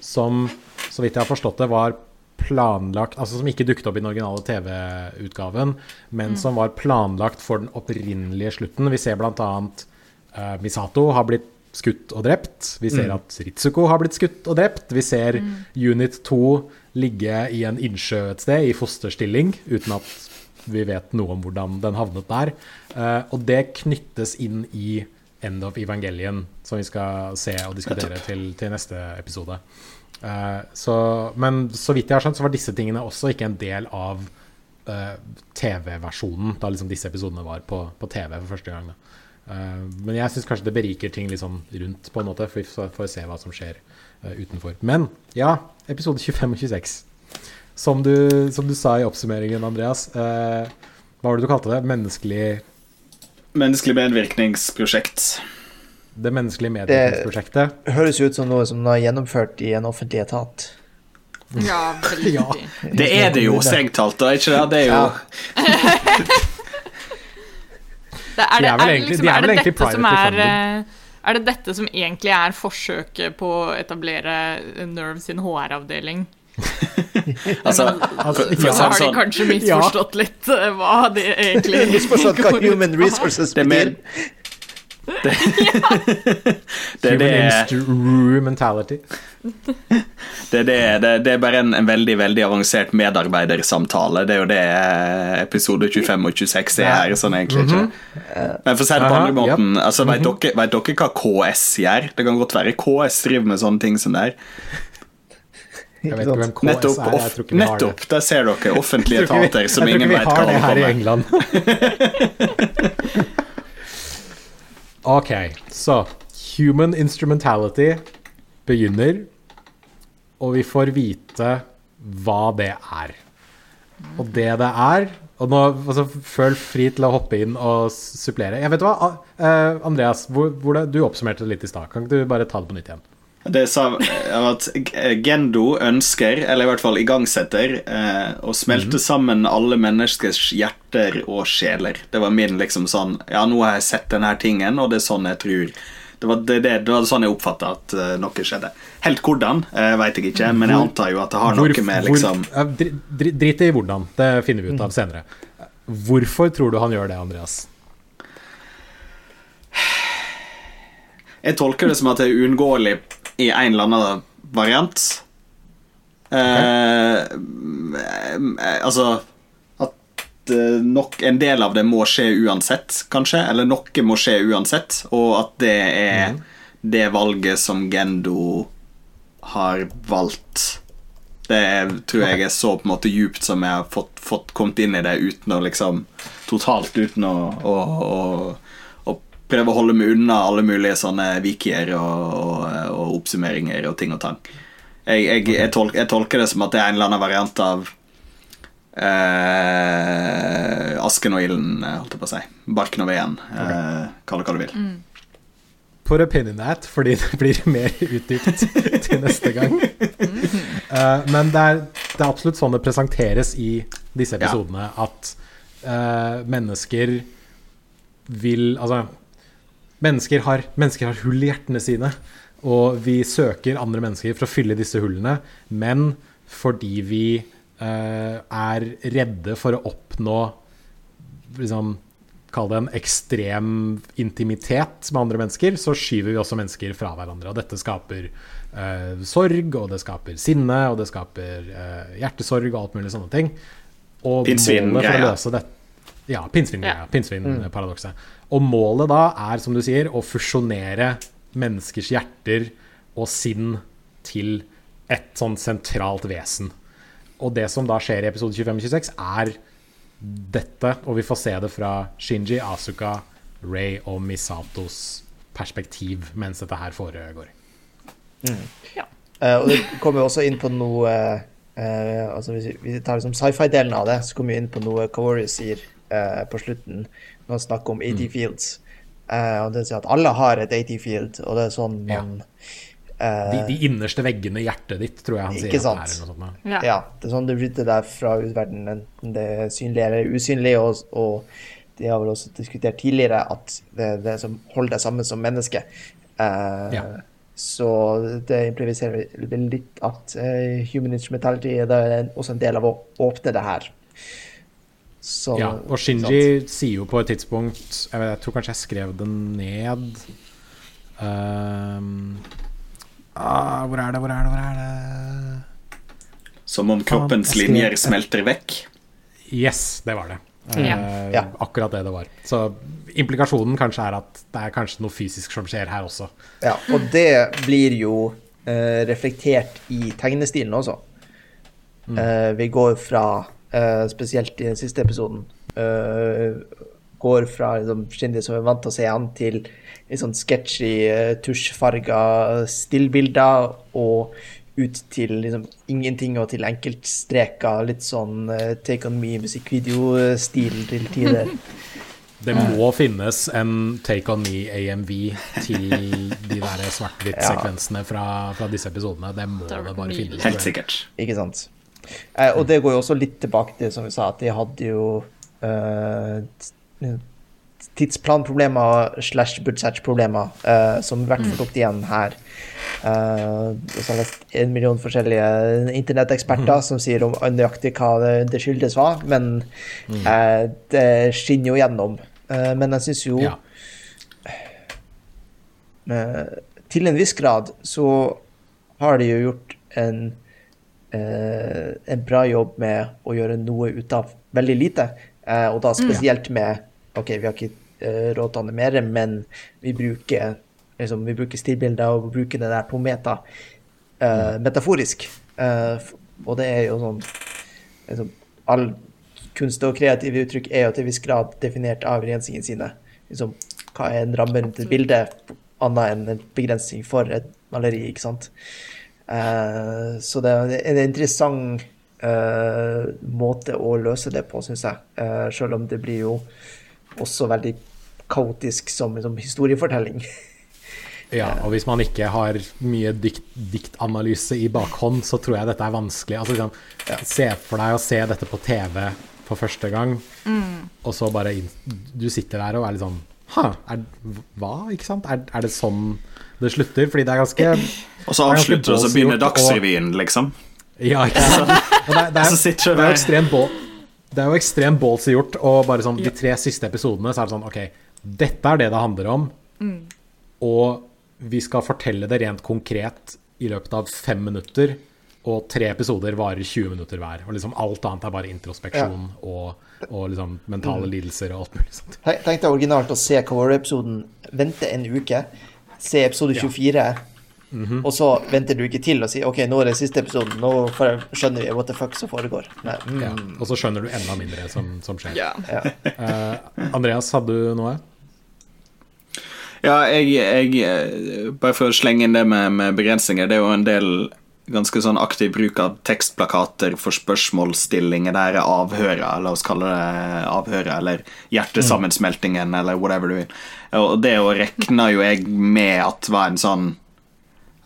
som, så vidt jeg har forstått det, var planlagt Altså som ikke dukket opp i den originale TV-utgaven, men som var planlagt for den opprinnelige slutten. Vi ser blant annet eh, Misato har blitt skutt og drept. Vi ser at Ritsuko har blitt skutt og drept. Vi ser Unit 2 ligge i en innsjø et sted, i fosterstilling, uten at vi vet noe om hvordan den havnet der. Uh, og det knyttes inn i End of Evangelion, som vi skal se og diskutere til, til neste episode. Eh, så, men så vidt jeg har skjønt, så var disse tingene også ikke en del av uh, TV-versjonen, da liksom disse episodene var på, på TV for første gang. Eh, men jeg syns kanskje det beriker ting liksom rundt, på en måte, for vi får, se hva som skjer eh, utenfor. Men ja, episode 25 og 26. Som du, som du sa i oppsummeringen, Andreas. eh, hva var det du kalte det? Menneskelig Menneskelig medvirkningsprosjekt. Det menneskelige medvirkningsprosjektet. Høres ut som noe som er gjennomført i en offentlig etat. Ja, veldig. Ja. Det er det jo, strengt talt. da, ikke det? Det er jo Ja. Det, er, De det, er det liksom, er det dette som er eh, Er det dette som egentlig er forsøket på å etablere Nerve sin HR-avdeling? Altså, Altså, for, for ja. har de sånn, kanskje misforstått litt eh, hva det egentlig Misforstått hva går ut human resources Det betyr. det, det, det, det, er det, det, det er bare en, en veldig veldig avansert medarbeidersamtale. Det er jo det eh, episode 25 og 26 er her, sånn egentlig. ikke Men for å si det på andre måten altså, vet, dere, vet dere hva KS gjør? Det kan godt være KS driver med sånne ting som det er. Jeg vet ikke hvem KS Nettopp, er. Jeg tror ikke vi har det. nettopp der ser dere offentlige Jeg tror ikke vi- etater som jeg tror ingen ikke vi hva har det her i holder på med. England. Ok, så Human instrumentality begynner, og vi får vite hva det er. Og det det er og nå, altså, Føl fri til å hoppe inn og supplere. Jeg vet hva, eh, Andreas, hvor, hvor det, du oppsummerte det litt i stad. Kan ikke du bare ta det på nytt igjen? Det sa eh, at Gendo ønsker, eller i hvert fall igangsetter, eh, å smelte sammen alle menneskers hjerter og sjeler. Det var min liksom sånn Ja, nå har jeg sett denne tingen, og det er sånn jeg tror Det var, det, det, det var sånn jeg oppfatta at uh, noe skjedde. Helt hvordan, uh, veit jeg ikke, men jeg antar jo at det har noe med liksom Drit i hvordan, det finner vi ut av senere. Hvorfor tror du han gjør det, Andreas? Jeg tolker det som at det er uunngåelig i en eller annen variant. Okay. eh, altså At eh, nok en del av det må skje uansett, kanskje. Eller noe må skje uansett, og at det er det valget som Gendo har valgt. Det tror jeg er så på en måte djupt som jeg har fått, fått kommet inn i det uten å liksom Totalt uten å, å, å prøve å holde meg unna alle mulige sånne wikier og, og, og oppsummeringer og ting og tang. Jeg, jeg, jeg, tolker, jeg tolker det som at det er en eller annen variant av eh, asken og ilden, eh, holdt jeg på å si. Barken og veden. Eh, Kall det hva du vil. Put a pin in that, fordi det blir mer utdypt til neste gang. Uh, men det er, det er absolutt sånn det presenteres i disse Ja. episodene, at uh, mennesker vil Altså, mennesker har, mennesker har hull i hjertene sine, og vi søker andre mennesker for å fylle disse hullene, men fordi vi eh, er redde for å oppnå liksom, Kall det en ekstrem intimitet med andre mennesker, så skyver vi også mennesker fra hverandre. Og dette skaper eh, sorg, og det skaper sinne, og det skaper eh, hjertesorg og alt mulig sånne ting. Og Pinnsvin-greia. målet for å løse det Ja, pinnsvin-greia. Og målet da er, som du sier, å fusjonere menneskers hjerter og sinn til et sånn sentralt vesen. Og det som da skjer i episode 25-26, er dette, og vi får se det fra Shinji, Asuka, Ray og Misatos perspektiv mens dette her foregår. Eh, og det kommer jo også inn på noe uh, altså Hvis vi- tar liksom sci-fi-delen av det, så kommer vi inn på noe Kawari sier uh, på slutten når man snakker om AT Fields. Uh, og det sier at alle har et AT Field, og det er sånn Ja. man eh, De, de innerste veggene i hjertet ditt, tror jeg han sier. Sant? at det er, sånt. Ja. Ja, det er sånn du flytter deg fra utverdenen, enten det er synlig eller usynlig, og, og de har vel også diskutert tidligere at det er det som holder deg sammen som menneske. Eh, Ja. Så det impliserer vel litt at eh, human instrumentality er også en del av å åpne det her. Så, Ja, og Shinji sier jo på et tidspunkt Jeg, vet, jeg tror kanskje jeg skrev den ned um, ah, Hvor er det, hvor er det, hvor er det? Som om kroppens skrev- linjer smelter vekk. Yes, det var det. Eh, Ja. Ja. Akkurat det det var. Så implikasjonen kanskje er at det er kanskje noe fysisk som skjer her også. Ja, og det blir jo uh, reflektert i tegnestilen også. Uh, vi går fra, eh, spesielt i den siste episoden, uh, går fra liksom, Shindy som er vant til å se han, til litt sånn sketchy, uh, tusjfarga stillbilder, og ut til liksom ingenting og til enkeltstreker. Litt sånn uh, Take On Me-musikkvideostil til tider. Det må finnes en Take On Me AMV til de der svart-hvitt-sekvensene fra, fra disse episodene. Det må Det bare finnes. Helt sikkert. Ikke sant. Eh, og det går jo også litt tilbake til, som vi sa, at de hadde jo eh, tidsplanproblemer slash budsjettproblemer, eh, som i hvert fall tok det igjen her. Eh, og så har jeg lest en million forskjellige internetteksperter som sier om nøyaktig hva det, det skyldes var, men eh, det skinner jo gjennom. Eh, men jeg syns jo Ja. eh, til en viss grad så har de jo gjort en, eh, en bra jobb med å gjøre noe ut av veldig lite. Eh, og da spesielt med OK, vi har ikke eh, råd til å animere, men vi bruker liksom, vi bruker stilbilder og bruker det der på meta eh, metaforisk. Eh, og det er jo sånn liksom, All kunst og kreative uttrykk er jo til en viss grad definert av rensingene sine. Liksom, hva er en ramme rundt et bilde, annet enn en begrensning for et maleri, ikke sant? Eh, så det er en interessant uh, måte å løse det på, syns jeg. Uh, selv om det blir jo også veldig kaotisk som som historiefortelling. Ja, og hvis man ikke har mye dikt, diktanalyse i bakhånd, så tror jeg dette er vanskelig. Altså, liksom, Se for deg å se dette på TV for første gang, og så bare inn, Du sitter der og er litt sånn Hæ, er, hva? Ikke sant? Er, er det sånn det slutter? Fordi det er ganske Og så er avslutter det, og så begynner Dagsrevyen, liksom. Ja, ikke sant? Og det, er- det, er, det er jo ekstremt ball, Det er jo ekstremt ballsy gjort, og bare sånn de tre siste episodene så er det sånn OK, dette er det det handler om, og vi skal fortelle det rent konkret i løpet av fem minutter, og tre episoder varer 20 minutter hver. Og liksom alt annet er bare introspeksjon og, og liksom mentale lidelser og alt mulig sånt. Tenk deg originalt å se Cover-episoden, vente en uke, se episode 24, og så venter du ikke til og sier OK, nå er det siste episoden, nå skjønner vi what the fuck som foregår. Nei, mm, Ja. Og så skjønner du enda mindre som, som skjer. Ja. ja. Eh, Andreas, hadde du noe? Ja, jeg, jeg eh, Bare for å slenge inn det med, med begrensninger. Det er jo en del ganske sånn aktiv bruk av tekstplakater for spørsmålsstillinger der er avhøret, la oss kalle det avhøret, eller hjertesammensmeltingen, eller whatever du vil. Og det å regner jo jeg med at var en sånn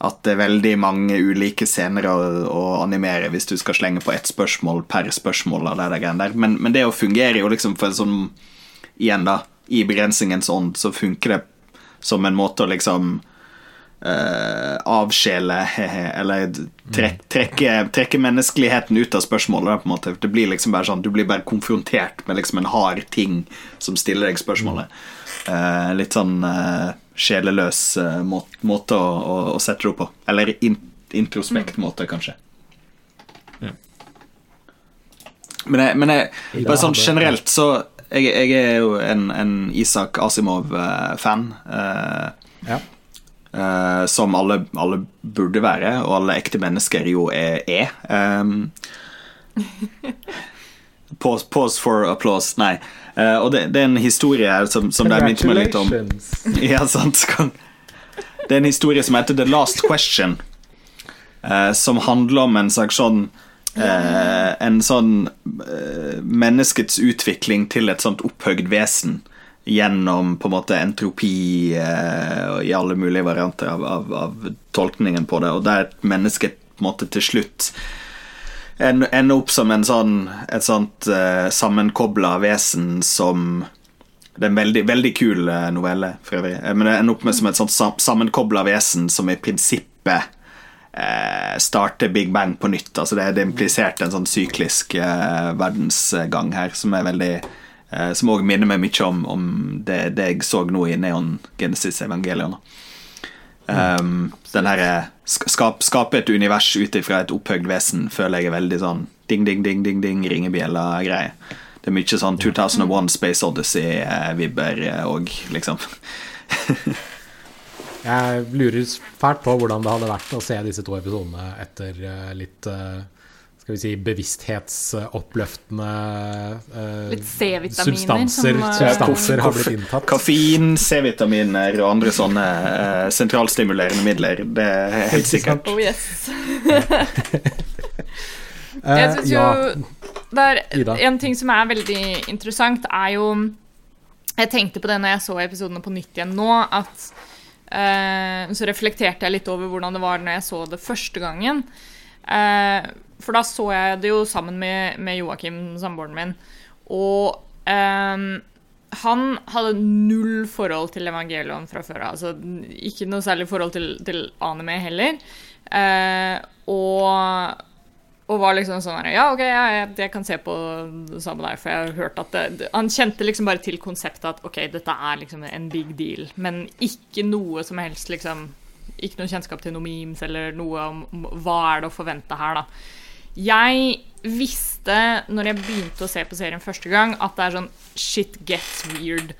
at det er veldig mange ulike scener å, å animere hvis du skal slenge på ett spørsmål per spørsmål. av det der. Men, men det å fungere jo liksom for en sånn Igjen, da. I begrensningens ånd så funker det som en måte å liksom uh, avsjele Eller trek, trekke, trekke, menneskeligheten ut av spørsmålet. Da, på en måte. Det blir liksom bare sånn Du blir bare konfrontert med liksom en hard ting som stiller deg spørsmålet. Uh, litt sånn uh, sjeleløs uh, må måte å, å, å, sette det opp på. Eller in introspekt-måte, kanskje. Men, jeg, men jeg, bare sånn generelt så jeg, jeg er jo en, en Isak Asimov-fan. ja. Som alle, alle, burde være, og alle ekte mennesker jo er. er. Um, pause, pause for applause. Nei. Uh, og det, det, er en historie som, som det minnet meg litt om. ja, sant Det er en historie som heter The Last Question, uh, som handler om en slags sånn uh, En sånn menneskets utvikling til et sånt opphøgd vesen gjennom på en måte entropi i alle mulige varianter av, av, av, tolkningen på det, og der mennesket på en måte til slutt ender opp som en sånn, et sånt eh, sammenkobla vesen som Det er en veldig, veldig kul uh, novelle, for øvrig. Eh, men det ender opp med som et sånt sam sammenkobla vesen som i prinsippet uh, starter Big Bang på nytt. Altså det, er implisert en sånn syklisk uh, verdensgang her som er veldig Som òg minner meg mye om, om det, det, jeg så nå i Neon Genesis Evangelion. Um, den herre skap, Skape et univers ut ifra et opphøyd vesen føler jeg er veldig sånn ding, ding, ding, ding, ding ringebjella-greie. Det er mye sånn 2001 Space Odyssey-vibber òg, liksom. jeg lurer fælt på hvordan det hadde vært å se disse to episodene etter litt skal vi si, bevissthetsoppløftende eh, substanser, som, substanser har blitt inntatt. Kaffein, C-vitaminer og andre sånne eh, sentralstimulerende midler. Det er helt sikkert. Oh yes. Jeg syns jo det er En ting som er veldig interessant, er jo Jeg tenkte på det når jeg så episodene på nytt igjen nå, at uh, Så reflekterte jeg litt over hvordan det var når jeg så det første gangen. Uh, for da så jeg det jo sammen med, med Joakim, samboeren min. Og eh, han hadde null forhold til Evangelion fra før av. Altså, ikke noe særlig forhold til, til anime heller. Eh, og, og, var liksom sånn her Ja, OK, jeg, jeg, kan se på det samme der, for jeg har hørt at det, Han kjente liksom bare til konseptet at OK, dette er liksom en big deal, men ikke noe som helst liksom Ikke noe kjennskap til noen memes eller noe om hva er det å forvente her, da. Jeg visste når jeg begynte å se på serien første gang, at det er sånn shit gets weird.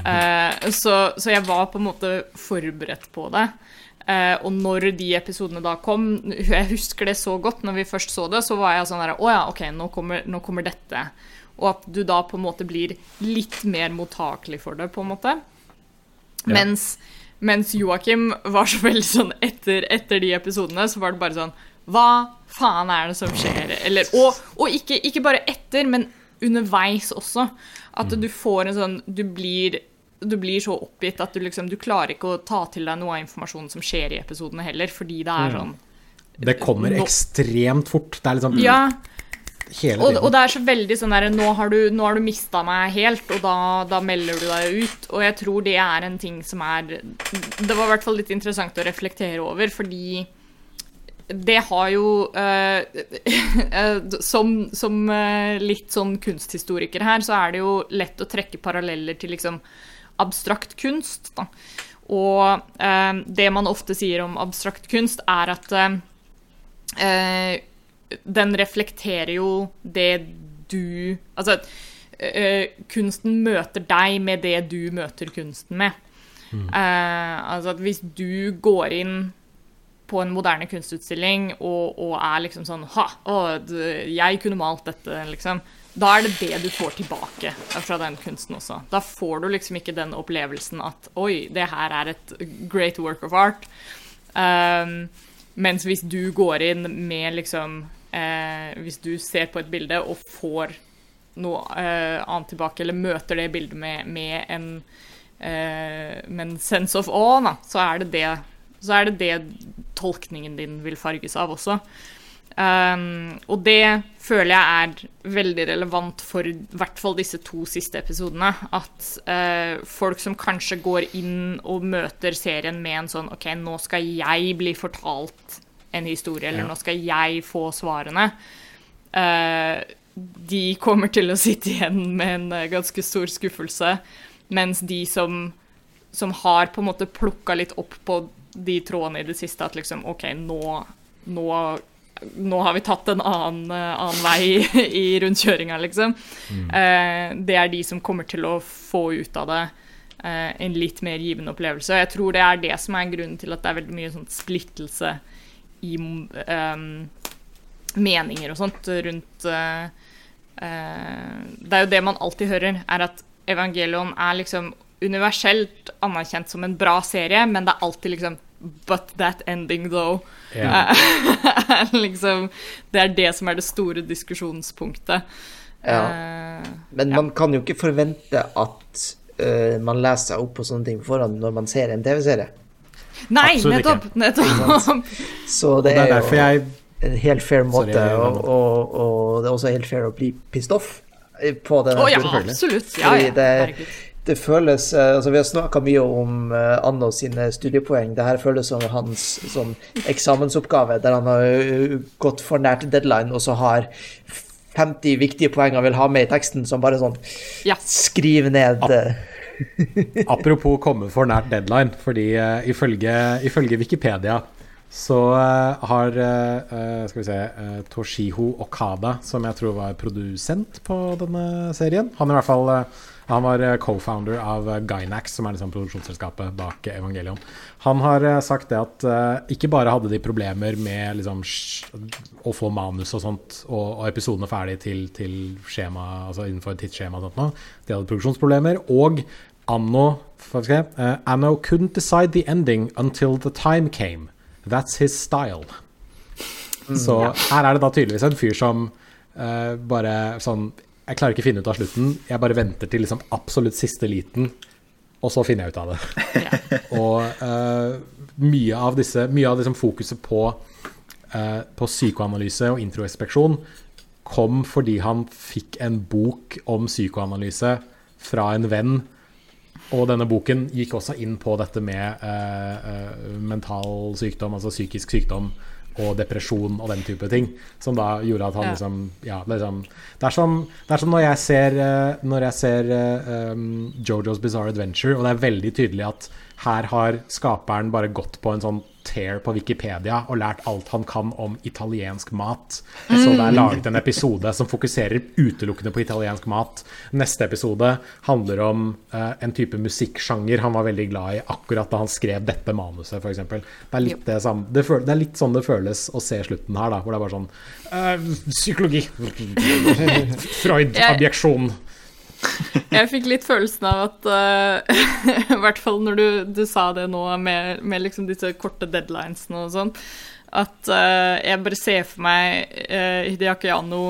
Uh, så, så, jeg var på en måte forberedt på det. Uh, og når de episodene da kom Jeg husker det så godt. Når vi først så det, så var jeg sånn derre Å ja, OK, nå kommer, nå kommer, dette. Og at du da på en måte blir litt mer mottakelig for det, på en måte. Ja. Mens, mens Joakim var så veldig sånn etter, etter de episodene, så var det bare sånn Hva faen er det som skjer? Eller, og, og ikke, ikke, bare etter, men underveis også. At mm. du får en sånn Du blir, du blir så oppgitt at du liksom Du klarer ikke å ta til deg noe av informasjonen som skjer i episodene heller, fordi det er sånn Det kommer ekstremt fort. Det er liksom Ja. Og, og, det er så veldig sånn derre Nå har du, nå du mista meg helt, og da, da, melder du deg ut. Og jeg tror det er en ting som er Det var i hvert fall litt interessant å reflektere over, fordi det har jo uh, Som, som uh, litt sånn kunsthistoriker her, så er det jo lett å trekke paralleller til liksom abstrakt kunst. Da. Og uh, det man ofte sier om abstrakt kunst, er at den reflekterer jo det du Altså kunsten møter deg med det du møter kunsten med. Mm. altså at hvis du går inn på en moderne kunstutstilling og, og er liksom sånn Ha, å, jeg kunne malt dette, liksom. Da er det det du får tilbake fra den kunsten også. Da får du liksom ikke den opplevelsen at Oi, det her er et great work of art. Um, Mens hvis du går inn med liksom eh, Hvis du ser på et bilde og får noe eh, annet tilbake, eller møter det bildet med, med en eh, med en sense of awe, da, så er det det så er det det tolkningen din vil farges av også. Um, og det føler jeg er veldig relevant for i hvert fall disse to siste episodene. At eh, folk som kanskje går inn og møter serien med en sånn OK, nå skal jeg bli fortalt en historie, eller Ja. nå skal jeg få svarene. Eh, de kommer til å sitte igjen med en uh, ganske stor skuffelse. Mens de som, som har på en måte plukka litt opp på de trådene i det siste, at liksom OK, nå, nå nå har vi tatt en annen, eh, annen vei i rundkjøringa, liksom. Eh, det er de som kommer til å få ut av det eh, en litt mer givende opplevelse. Jeg tror det er det som er grunnen til at det er veldig mye sånn splittelse i eh, meninger og sånt rundt eh, Det er jo det man alltid hører, er at Evangelion er liksom universelt anerkjent som en bra serie, men det er alltid liksom But that ending, though. Yeah. er liksom, det er det som er det store diskusjonspunktet. Ja. Eh, Men man kan jo ikke forvente at uh, man leser seg opp på sånne ting på forhånd når man ser en TV-serie. nei, Absolutt nettopp! nettopp. Så Det det, er er, derfor jo jeg en helt fair måte, Sorry, og, og, og det er også helt fair å bli pissed off eh, på den. Oh, ja, absolutt. Ja, Fordi ja. det, Herregud. Det føles eh, Altså, vi har snakka mye om uh, Anno sine studiepoeng. Det her føles som hans sånn eksamensoppgave, der han har eh, gått for nært deadline, og så har 50 viktige poeng han vil ha med i teksten, som bare sånn Ja. Skriv ned eh, Apropos komme for nært deadline, fordi eh, ifølge, ifølge Wikipedia så eh, har eh, eh, skal vi se, Toshiho Okada, som jeg tror var produsent på denne serien Han, i hvert fall, han var co-founder av Gynax, som er liksom produksjonsselskapet bak Evangelion. Han har sagt det at uh, ikke bare hadde de problemer med liksom, å få manus og sånt, og, og episodene ferdig til, til skjema, altså innenfor et tidsskjema og sånt. De hadde produksjonsproblemer. Og Anno, eh, Anno couldn't decide the ending until the time came. That's his style. Så her er det da tydeligvis en fyr som uh, bare sånn Jeg klarer ikke å finne ut av slutten. Jeg bare venter til liksom absolutt siste liten, og så finner jeg ut av det. og uh, mye av disse Mye av liksom fokuset på, uh, på psykoanalyse og introspeksjon kom fordi han fikk en bok om psykoanalyse fra en venn. Og denne boken gikk også inn på dette med eh, eh, mental sykdom, altså psykisk sykdom og depresjon og den type ting. Som da gjorde at han Ja. liksom Ja, liksom Det er som, det er som når jeg ser, eh, når jeg ser um, Jojo's Bizarre Adventure, og det er veldig tydelig at her har skaperen bare gått på en sånn tear på Wikipedia og lært alt han kan om italiensk mat. Så det er laget en episode som fokuserer utelukkende på italiensk mat. Neste episode handler om uh, en type musikksjanger han var veldig glad i akkurat da han skrev dette manuset, f.eks. Det, er litt det, samme- det, føl- det er litt sånn det føles å se slutten her, da, hvor det er bare sånn uh, Psykologi. Freud-abjeksjon. Jeg fikk litt følelsen av at uh, I hvert fall når du, du sa det nå med, med liksom disse korte deadlinesene og sånn, at uh, jeg bare ser for meg uh, Hideaki Anno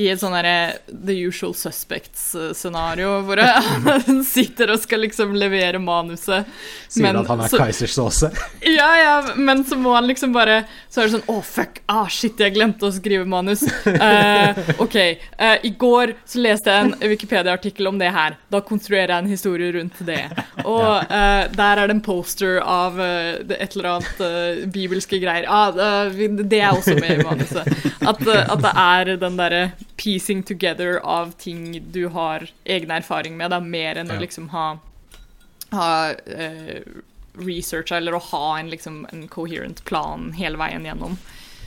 i et sånn derre The Usual Suspects-scenario, hvor han sitter og skal liksom levere manuset. Sier men at han er så- keisersåse. Ja, ja, men så må han liksom bare Så er det sånn Å, fuck. Ah, shit, jeg glemte å skrive manus. Uh, OK. Uh, I går så leste jeg en Wikipedia-artikkel om det her. Da konstruerer jeg en historie rundt det. Og uh, der er det en poster av eh, et eller annet eh, bibelske greier. Ah, det, er også med i manuset. At, eh, at det er den derre piecing together av ting du har egen erfaring med, da, mer enn Ja. å liksom ha ha uh, researcha eller å ha en, liksom, en coherent plan hele veien gjennom.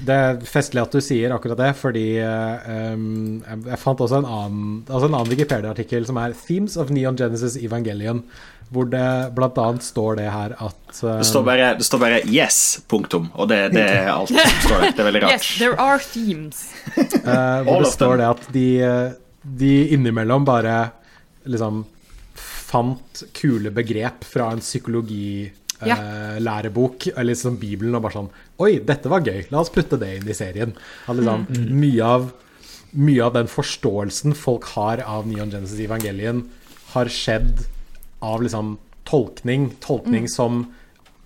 Det er festlig at du sier akkurat det, fordi eh, um, jeg- fant også en annen, altså en annen Wikipedia-artikkel som er 'Themes of Neon Genesis Evangelion', hvor det bl.a. står det her at um, Det står bare, det står bare 'yes', punktum. Og det, det er alt som står der. Det er veldig rart. Yes, there are themes. eh, All hvor det står det at de, eh, de innimellom bare liksom fant kule begrep fra en Ja. eh, lærebok, eller liksom Bibelen, og bare sånn Oi, dette var gøy, la oss putte det inn i serien. At liksom, mye, av, mye av den forståelsen folk har av Neon Genesis Evangelion, har skjedd av liksom tolkning. Tolkning som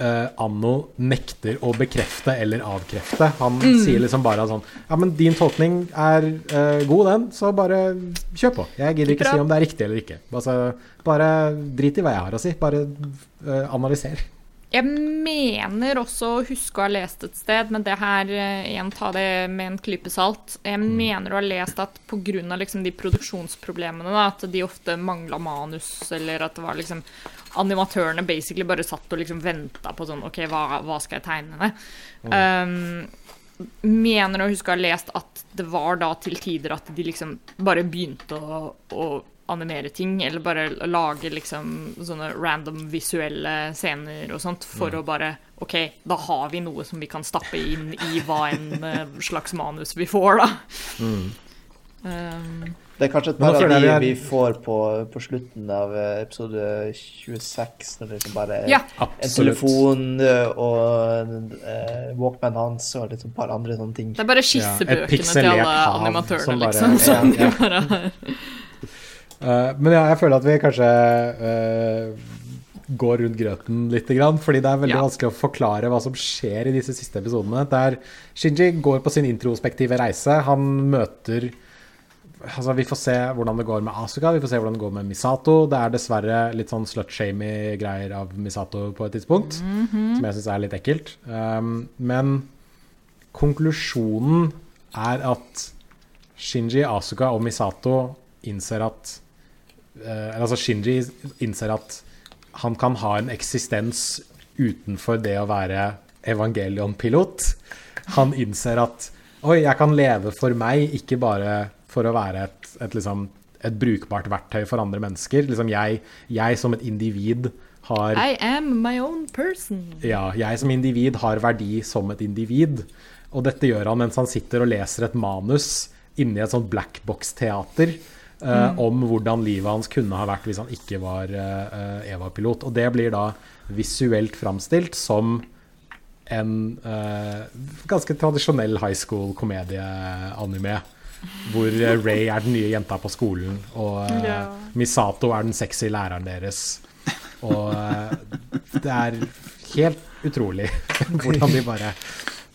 uh, Anno nekter å bekrefte eller avkrefte. Han sier liksom bare sånn Ja, men din tolkning er uh, god, den, så bare kjør på. Jeg gidder ikke si om det er riktig eller ikke. Altså, bare drit i hva jeg har å si. Bare uh, analyser. Jeg mener også å huske å ha lest et sted, men det her eh, igjen ta det med en klype salt. Jeg mener å ha lest at pga. Liksom de produksjonsproblemene, da, at de ofte mangla manus, eller at det var liksom Animatørene basically bare satt og liksom venta på sånn OK, hva, hva skal jeg tegne med? Um, mener å huske å ha lest at det var da til tider at de liksom bare begynte å, å animere ting, eller bare lage liksom sånne random visuelle scener og sånt, for å bare OK, da har vi noe som vi kan stappe inn i hva en eh, slags manus vi får, da. Um, Det er kanskje et Men par av de jeg vi vi får på, på slutten av eh, episode 26, når det liksom bare er ja. en telefon eh, og uh, Walkman hans og liksom et par andre sånne ting. Det er bare Ja, til alle animatørene, som bare- liksom. Som ja, ja. de bare har. Eh, men ja, jeg føler at vi kanskje uh, går rundt grøten litt, grann, fordi det er veldig Ja. vanskelig å forklare hva som skjer i disse siste episodene. Der Shinji går på sin introspektive reise. Han møter Altså, Vi får se hvordan det går med Asuka, vi får se hvordan det går med Misato. Det er dessverre litt sånn slut-shamey greier av Misato på et tidspunkt, som jeg syns er litt ekkelt. Um, men konklusjonen er at Shinji, Asuka og Misato innser at Altså Shinji innser at han kan ha en eksistens utenfor det å være evangelion-pilot. Han innser at Oi, jeg kan leve for meg, ikke bare for å være et, et, liksom, et brukbart verktøy for andre mennesker. Liksom jeg, jeg som et individ har I am my own person. ja, jeg som individ har verdi som et individ. Og dette gjør han mens han sitter og leser et manus inni et sånt blackbox-teater eh, om hvordan livet hans kunne ha vært hvis han ikke var uh, Eva-pilot. Og det blir da visuelt framstilt som en uh, ganske tradisjonell high school-komedie-anime. Hvor eh, Ray er den nye jenta på skolen, og eh, Misato er den sexy læreren deres. Og eh, det er helt utrolig hvordan de bare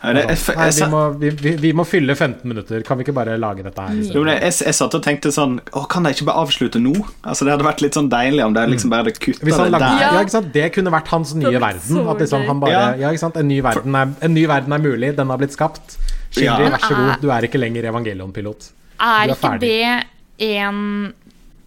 Det, Nei, vi, må, vi, vi, vi må fylle 15 minutter. Kan vi ikke bare lage dette her? Jo, men jeg, jeg satt og tenkte sånn Å, Kan de ikke bare avslutte nå? Altså Det hadde vært litt sånn deilig om de liksom bare hadde kutta det lagde, der. ja. Ja. ikke sant? Det kunne vært hans nye Det verden. At liksom han bare, Ja. ja, ikke sant? En, ny verden er, en ny verden er mulig, den har blitt skapt. Shindri, Ja. vær så god, du er ikke lenger Evangelion-pilot. Er er ikke det en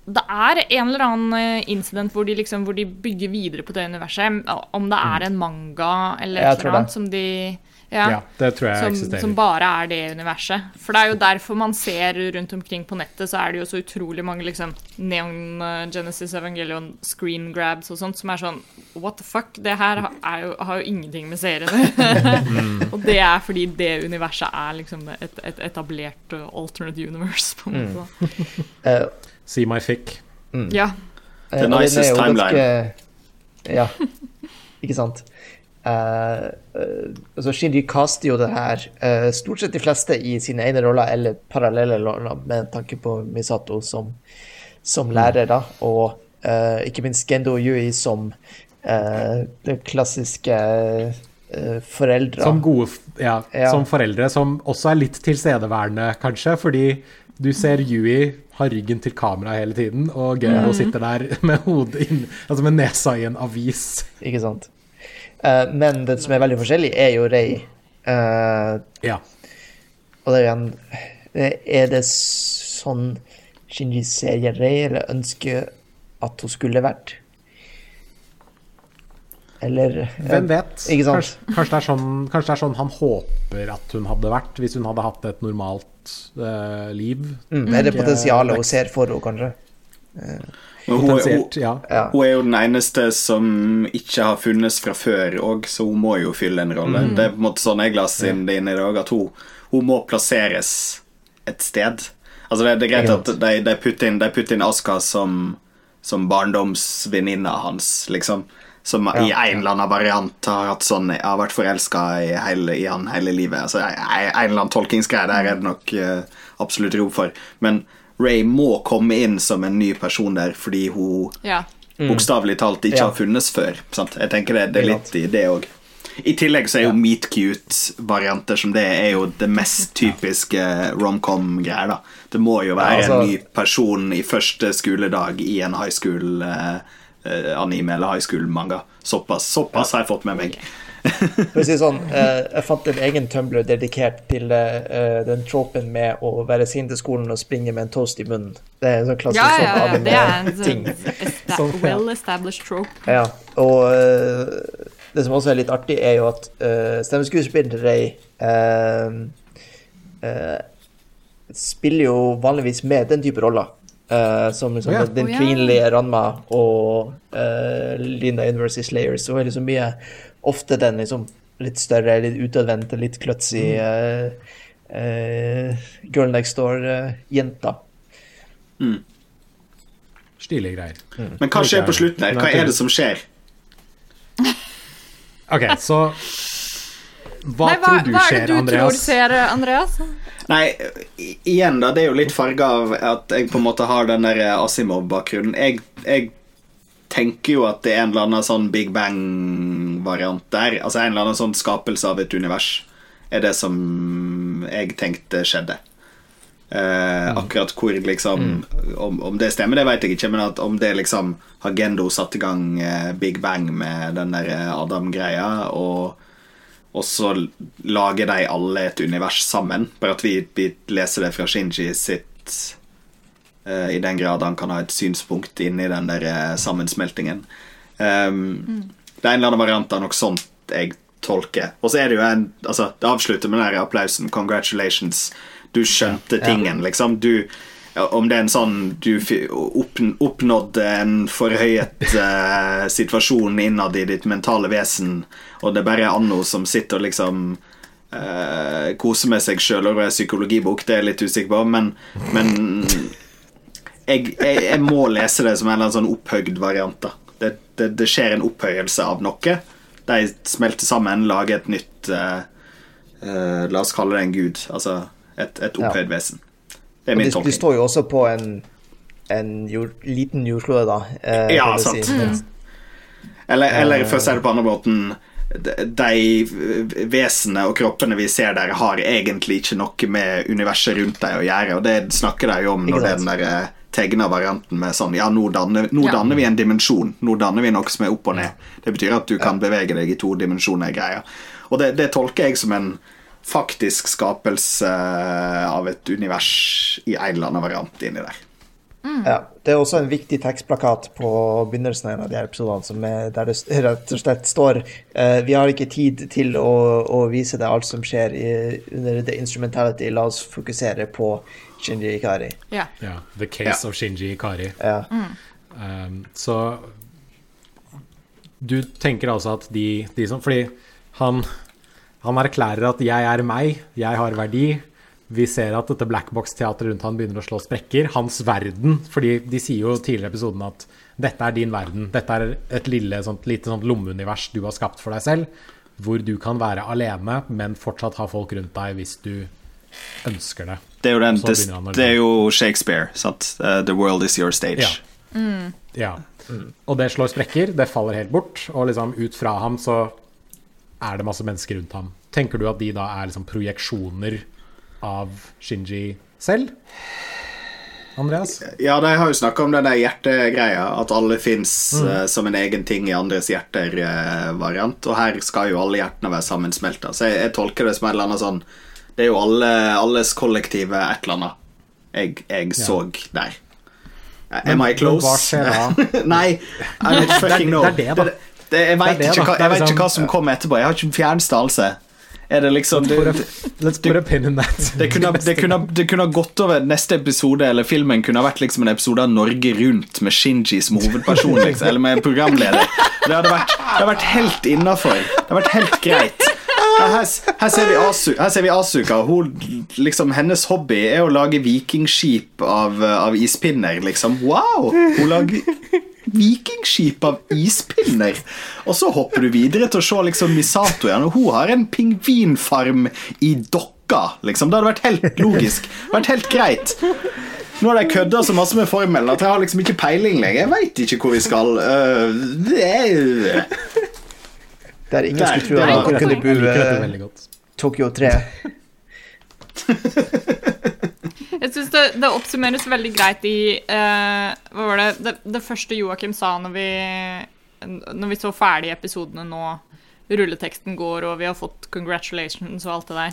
Det er en eller annen eh, incident hvor de, liksom, hvor de bygger videre på det universet. Om det er en manga eller eller annet som de Ja, ja, det tror jeg som, eksisterer. som bare er det universet. For det er jo derfor man ser rundt omkring på nettet, så er det jo så utrolig mange liksom Neon eh, Genesis Evangelion screen grabs og sånt som er sånn What the fuck? Det her er jo, har jo ingenting med seriene å. Og det er fordi det universet er liksom et, et etablert uh, alternate universe, på en måte. Mm. uh, See my fic. Ja. Eh, The nicest timeline. ganske- Ja, ikke sant. Eh, altså Shinji caster jo det her uh, stort sett de fleste i sine egne roller eller parallelle roller, med tanke på Misato som, som lærer, da, og ikke minst Gendo Yui som det klassiske uh, foreldre. Som gode ja, Ja. som foreldre, som også er litt tilstedeværende, kanskje, fordi du ser Yui har ryggen til kamera hele tiden, og Gero sitter der med hodet inn, altså med nesa i en avis. Ikke sant. Eh, men det som er veldig forskjellig, er jo Rei. Uh, Ja. Og det er jo eh, Er det sånn Shinji ser Rei, eller ønsker at hun skulle vært? Eller eh, Hvem vet? Kanskje, kanskje, det sånn, kanskje det er sånn han håper at hun hadde vært, hvis hun hadde hatt et normalt uh, liv. Mm, er det potensialet hun ser for henne, kanskje? Men hun, hun, ja. Ja. hun er jo den eneste som ikke har funnes fra før òg, så hun må jo fylle en rolle. Det er på en måte sånn jeg las inn det inn i dag, at hun, hun må plasseres et sted. Altså Det, det er greit at de, de putter inn, de putter inn Aska som, som barndomsvenninna hans, liksom. som i en eller annen variant har hatt sånn Jeg har vært forelska i, i han hele livet. Altså, en en eller annen tolkingsgreie der er det nok uh, absolutt rom for. Men Ray må komme inn som en ny person der fordi hun Ja. bokstavelig talt ikke Ja. har funnes før. Sant? Jeg tenker det, det er litt i det òg. I tillegg så er jo Ja. meet cute-varianter som det er jo det mest typiske romcom-greier. da Det må jo være Ja, altså- en ny person i første skoledag i en high school-anime eller high school-manga. Såpass, såpass har jeg fått med meg. For å si sånn, eh, jeg fant en egen Tumblr dedikert til eh, den tropen med å være sint til skolen og springe med en toast i munnen. Det er en sånn klassisk Ja, ja, ja. sånn Det er en sånn Sånn, ja. well established trope. Ja, og eh, det som også er litt artig, er jo at uh, stemmeskuespilleren Ray uh, uh, spiller jo vanligvis med den type roller. Uh, som liksom oh, ja. den kvinnelige Ranma og uh, Linda University Slayers. Så er liksom mye ofte den liksom litt større, litt utadvendte, litt kløtsig uh, girl next door-jenta. Stilige greier. Men hva skjer på slutten her? Hva er det som skjer? Ok, så Hva, Nei, hva, tror du hva er skjer, det du tror Andreas? ser, Andreas? Nei, igjen da, det er jo litt farga av at jeg på en måte har den der Asimov-bakgrunnen. Jeg, jeg tenker jo at det er en eller annen sånn Big Bang-variant der. Altså en eller annen sånn skapelse av et univers er det som jeg tenkte skjedde. Eh, akkurat hvor liksom om, om det stemmer, det vet jeg ikke, men at om det liksom har Gendo satt i gang eh, Big Bang med den der eh, Adam-greia, og og så lager de alle et univers sammen. Bare at vi, vi leser det fra Shinji sitt I den grad han kan ha et synspunkt inni den der eh, sammensmeltingen. Um, Det er en eller annen variant av noe sånt jeg tolker. Og så er det jo en Altså, det avslutter med den der applausen. Congratulations. Du skjønte tingen, liksom. Du om det er en sånn du oppnådde en forhøyet uh, situasjon innad i ditt mentale vesen, og det er bare Anno som sitter og liksom uh, koser med seg sjøl over er psykologibok, det er jeg litt usikker på, men, men jeg, jeg, jeg må lese det som en eller annen sånn opphøgd variant. da det, det, det skjer en opphøyelse av noe. De smelter sammen, lager et nytt uh, uh, La oss kalle det en gud. Altså et, et opphøyd vesen. Det er min tolkning. de står jo også på en, en jord, liten jordklode, da. Uh, Ja, sant. Si. Mm. Eller, eller for å si det på andre måten De, vesenene og kroppene vi ser der, har egentlig ikke noe med universet rundt dem å gjøre. Og det snakker de om når den der tegna varianten med sånn Ja, nå danner, nå Ja. danner vi en dimensjon. Nå danner vi noe som er opp og ned. Det betyr at du kan bevege deg i to dimensjoner. Greier. Og det, det tolker jeg som en faktisk skapelse av et univers i en eller annen variant inni der. Ja, det er også en viktig tekstplakat på begynnelsen av en av de her episodene som er, der det rett og slett står uh, Vi har ikke tid til å, å vise deg alt som skjer i, under the instrumentality. La oss fokusere på Shinji Ikari. Ja. Ja, The Case Ja. of Shinji Ikari. Ja. Um, så du tenker altså at de, de som Fordi han, han erklærer at 'jeg er meg, jeg har verdi'. Vi ser at dette blackbox-teatret rundt han begynner å slå sprekker. Hans verden. fordi de sier jo tidligere i episoden at dette er din verden. Dette er et lille, sånt, lite sånt lommeunivers du har skapt for deg selv. Hvor du kan være alene, men fortsatt ha folk rundt deg hvis du ønsker det. Det er jo, den, det, å det er jo Shakespeare. Sant? Uh, the world is your stage. Ja. Ja. Og det slår sprekker, det faller helt bort, og liksom ut fra ham så er det masse mennesker rundt ham. Tenker du at de da er liksom projeksjoner av Shinji selv? Andreas? Ja, de har jo snakka om den der hjertegreia, at alle fins som en egen ting i andres hjerter-variant. og her skal jo alle hjertene være sammensmelta. Så jeg, jeg tolker det som et eller annet sånn Det er jo alle, alles kollektive et eller annet jeg, jeg så der. Am I close? hva skjer da? Nei, I don't fucking know. det er det, da. det, jeg vet ikke, hva, jeg vet liksom- ikke hva som kommer etterpå. Jeg har ikke fjerneste anelse. Er det liksom Let's put a, det, let's put a pin in that. det kunne, det, kunne, det kunne gått over neste episode, eller filmen kunne ha vært liksom en episode av Norge Rundt med Shinji som hovedperson, liksom, eller med programleder. Det hadde vært, det hadde vært helt innafor. Det hadde vært helt greit. Her, her, ser vi Asu, her ser vi Asuka. Hun, liksom, hennes hobby er å lage vikingskip av, av ispinner, liksom. Wow! Hun lager vikingskip av ispinner. Og så hopper du videre til å se liksom Misato igjen, hun har en pingvinfarm i dokka. Liksom. Det hadde vært helt logisk. Vært helt greit. Nå har de kødda så masse med formelen at jeg har liksom ikke peiling lenger. Jeg veit ikke hvor vi skal. Uh, det er Der ingen Der, skulle tro at man kunne bo. Tokyo 3. Jeg syns det, det oppsummeres veldig greit i uh, Hva var det? det Det første Joakim sa når vi, når vi så ferdig episodene nå Rulleteksten går, og vi har fått 'congratulations' og alt det der.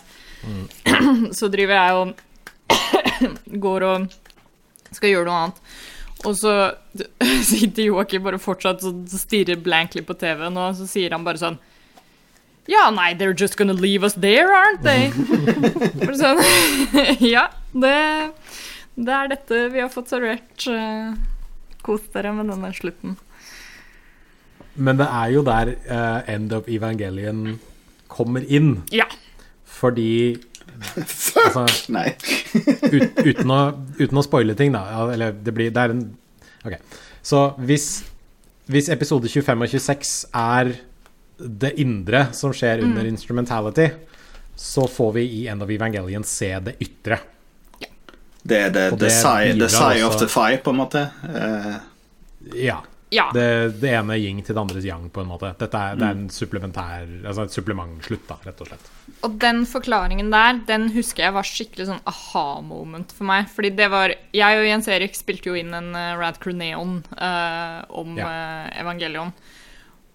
Så driver jeg og går og skal gjøre noe annet. Og så sitter Joakim bare fortsatt og stirrer blankly på TV-en, og så sier han bare sånn Ja, nei, they're just gonna leave us there, aren't they? Bare sånn Ja, det, det er dette vi har fått servert. Eh, Kos dere med denne slutten. Men det er jo der uh, End of Evangelion kommer inn, Ja. fordi Fuck! Altså- Nei. ut, uten, å, uten å spoile ting, da. Eller det blir Det er en OK. Så hvis, hvis episode 25 og 26 er det indre som skjer Mm. under instrumentality, så får vi i End of Evangelion se det ytre. Det er the, the, the, det sigh, the sigh of the five, på en måte. Uh. Ja. Ja. Det, det ene yin til det andres yang, på en måte. Dette er, det er Mm. en supplementær Altså et supplementslutt, da, rett og slett. Og den forklaringen der, den husker jeg var skikkelig sånn aha-moment for meg. Fordi det var Jeg og Jens Erik spilte jo inn en uh, Rad Neon uh, om Ja. uh, Evangelion.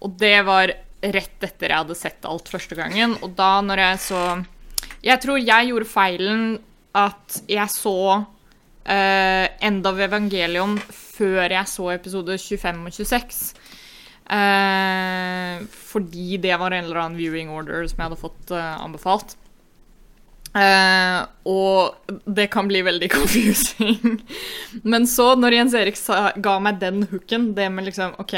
Og det var rett etter jeg hadde sett alt første gangen. Og da når jeg så Jeg tror jeg gjorde feilen at jeg så uh, End of Evangelion før jeg så episode 25 og 26. Uh, fordi det var en eller annen viewing order som jeg hadde fått uh, anbefalt. Uh, og det kan bli veldig confusing. Men så, når Jens Erik sa, ga meg den hooken, det med liksom OK,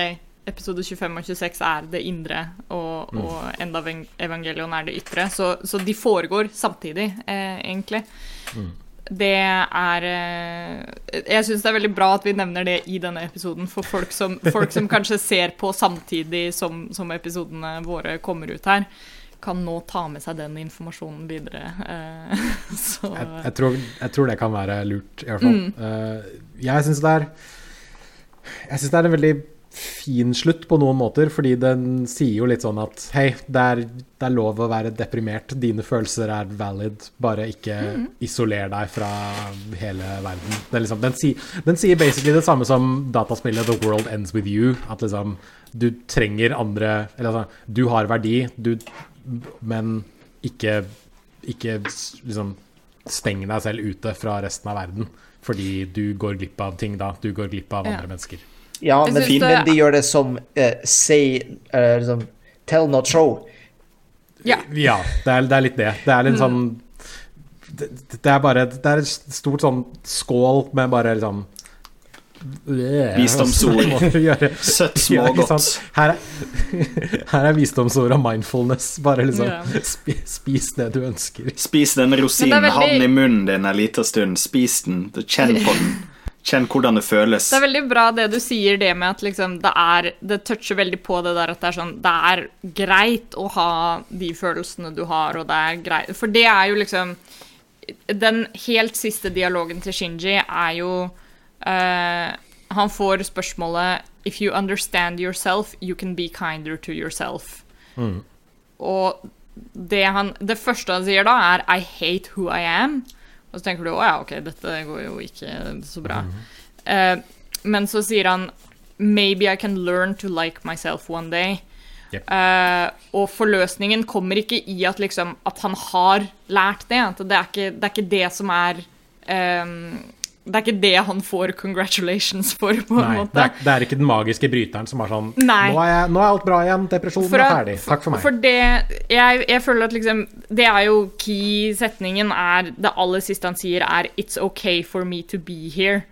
episode 25 og 26 er det indre, og, og enda Evang- Evangelion er det ytre, så, så de foregår samtidig, eh, egentlig. Det er eh, Jeg syns det er veldig bra at vi nevner det i denne episoden, for folk som, folk som kanskje ser på samtidig som, som episodene våre kommer ut her, kan nå ta med seg den informasjonen videre. Eh, så Jeg, jeg, tror, jeg tror det kan være lurt, i hvert fall. Eh, jeg syns det er Jeg syns det er en veldig fin slutt på noen måter, fordi den sier jo litt sånn at hei, det er, det er lov å være deprimert, dine følelser er valid, bare ikke isoler deg fra hele verden. Er liksom, den, si, den sier basically det samme som dataspillet The World Ends With You, at liksom du trenger andre Eller altså, du har verdi, du, men ikke, ikke liksom steng deg selv ute fra resten av verden. Fordi du går glipp av ting da. Du går glipp av Ja. andre mennesker. Ja, Jeg men, synes det- men de gjør det som uh, say uh, liksom, Tell not show. ja. Ja, det er, det er litt det. Det er litt sånn det, det er bare Det er et stort sånn skål med bare liksom Visdomsord. Må du. Søtt Ja, og godt. sant? Her er, her er visdomsord og mindfulness. Bare liksom Ja. spi, Spis det du ønsker. Spis den rosinen, veldig... det ha den veldig- i munnen din en liten stund. Spis den, kjenn på den. Kjenn hvordan det føles. Det er veldig bra det du sier, det med at liksom det er Det toucher veldig på det der at det er sånn Det er greit å ha de følelsene du har, og det er greit For det er jo liksom Den helt siste dialogen til Shinji er jo uh, Han får spørsmålet If you understand yourself, you can be kinder to yourself. Og det, han, det første han sier da, er I hate who I am. Og så tenker du å ja, ok, dette går jo ikke så bra. Eh, men så sier han Maybe I can learn to like myself one day. Yep. Uh, og forløsningen kommer ikke i at, liksom, at han har lært det. Det, er ikke, det er ikke det som er ehm, Det er ikke det han får congratulations for, på en Nei, måte. det er, det er ikke den magiske bryteren som er sånn Nei. Nå er, jeg, nå er alt bra igjen. Depresjonen For er ferdig. Takk for meg. For det jeg, jeg føler at liksom Det er jo key-setningen er Det aller siste han sier, er 'It's okay for me to be here'.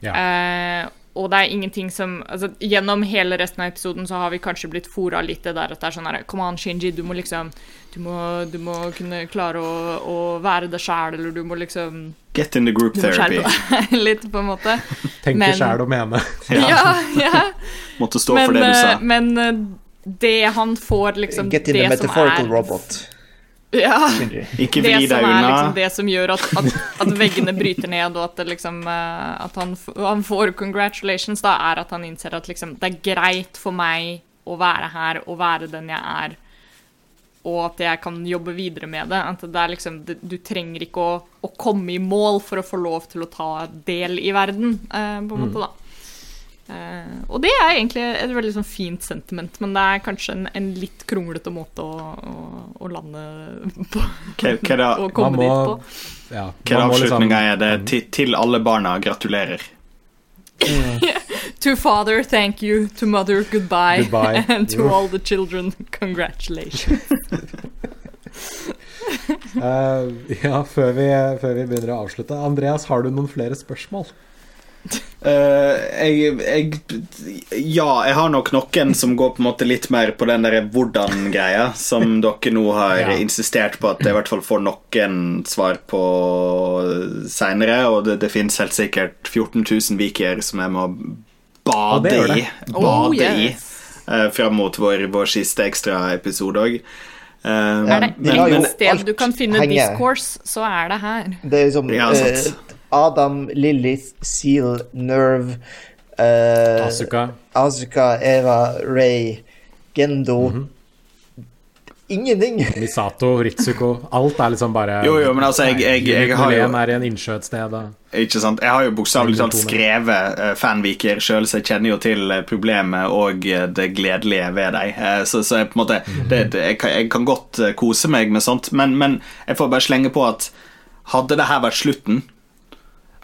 ja. Eh, og det er ingenting som altså, Gjennom hele resten av episoden så har vi kanskje blitt fora litt det der at det er sånn her Kom an, Shinji, du må liksom Du må, du må kunne klare å, å være det sjæl, eller du må liksom Get in the group Du må therapy. skjerpe deg litt, på en måte. Tenke sjæl og mene. Ja, ja. Måtte stå Men, for det du sa. eh, men eh, det han får, liksom Get in the det som metaphorical er robot. Ja. Ikke det vri som deg unna. liksom det som gjør at, at, at veggene bryter ned, og at, liksom, eh, at han, han får congratulations, da, er at han innser at liksom, det er greit for meg å være her og være den jeg er, og at jeg kan jobbe videre med det. At det er liksom, du trenger ikke å, å komme i mål for å få lov til å ta del i verden, eh, på en måte, da. Eh, og det er egentlig et veldig sånn fint sentiment, men det er kanskje en, en litt kronglete måte å, å, å lande på. Hva hva da? Å komme må- dit på. Ja, Hva er må liksom- avslutninga er det? Til, til alle barna, gratulerer. To father, thank you. To mother, goodbye. Goodbye. And to all the children, congratulations. uh, ja, før vi, før vi begynner å avslutte. Andreas, har du noen flere spørsmål? Eh, jeg, jeg Ja, jeg har nok noen som går på en måte litt mer på den der hvordan-greia, som dere nå har Ja. insistert på at jeg i hvert fall får noen svar på seinere. Og det, det finnes helt sikkert 14 000 vikier som jeg må bade i. Bade Oh, i yes. uh, fram mot vår, vår siste ekstraepisode òg. Er det de ett sted du kan finne henger. discourse, så er det her. Det er liksom Ja, eh, sant. Adam, Lilith, Seal, Nerve uh, Asuka? Asuka, Eva, Ray, Gendo Mhm. Ingenting! Misato, Ritsuko Alt er liksom bare Jo, jo, men altså, jeg- jeg- jeg har jo- er i en innsjø et sted. Ikke sant? Jeg har jo bokstavelig talt skrevet uh, fanviker sjøl, så jeg kjenner jo til eh, problemet og det gledelige ved dem. Uh, så, så jeg på en måte det, det, jeg, kan, jeg kan godt kose meg med sånt, men, men jeg får bare slenge på at hadde det her vært slutten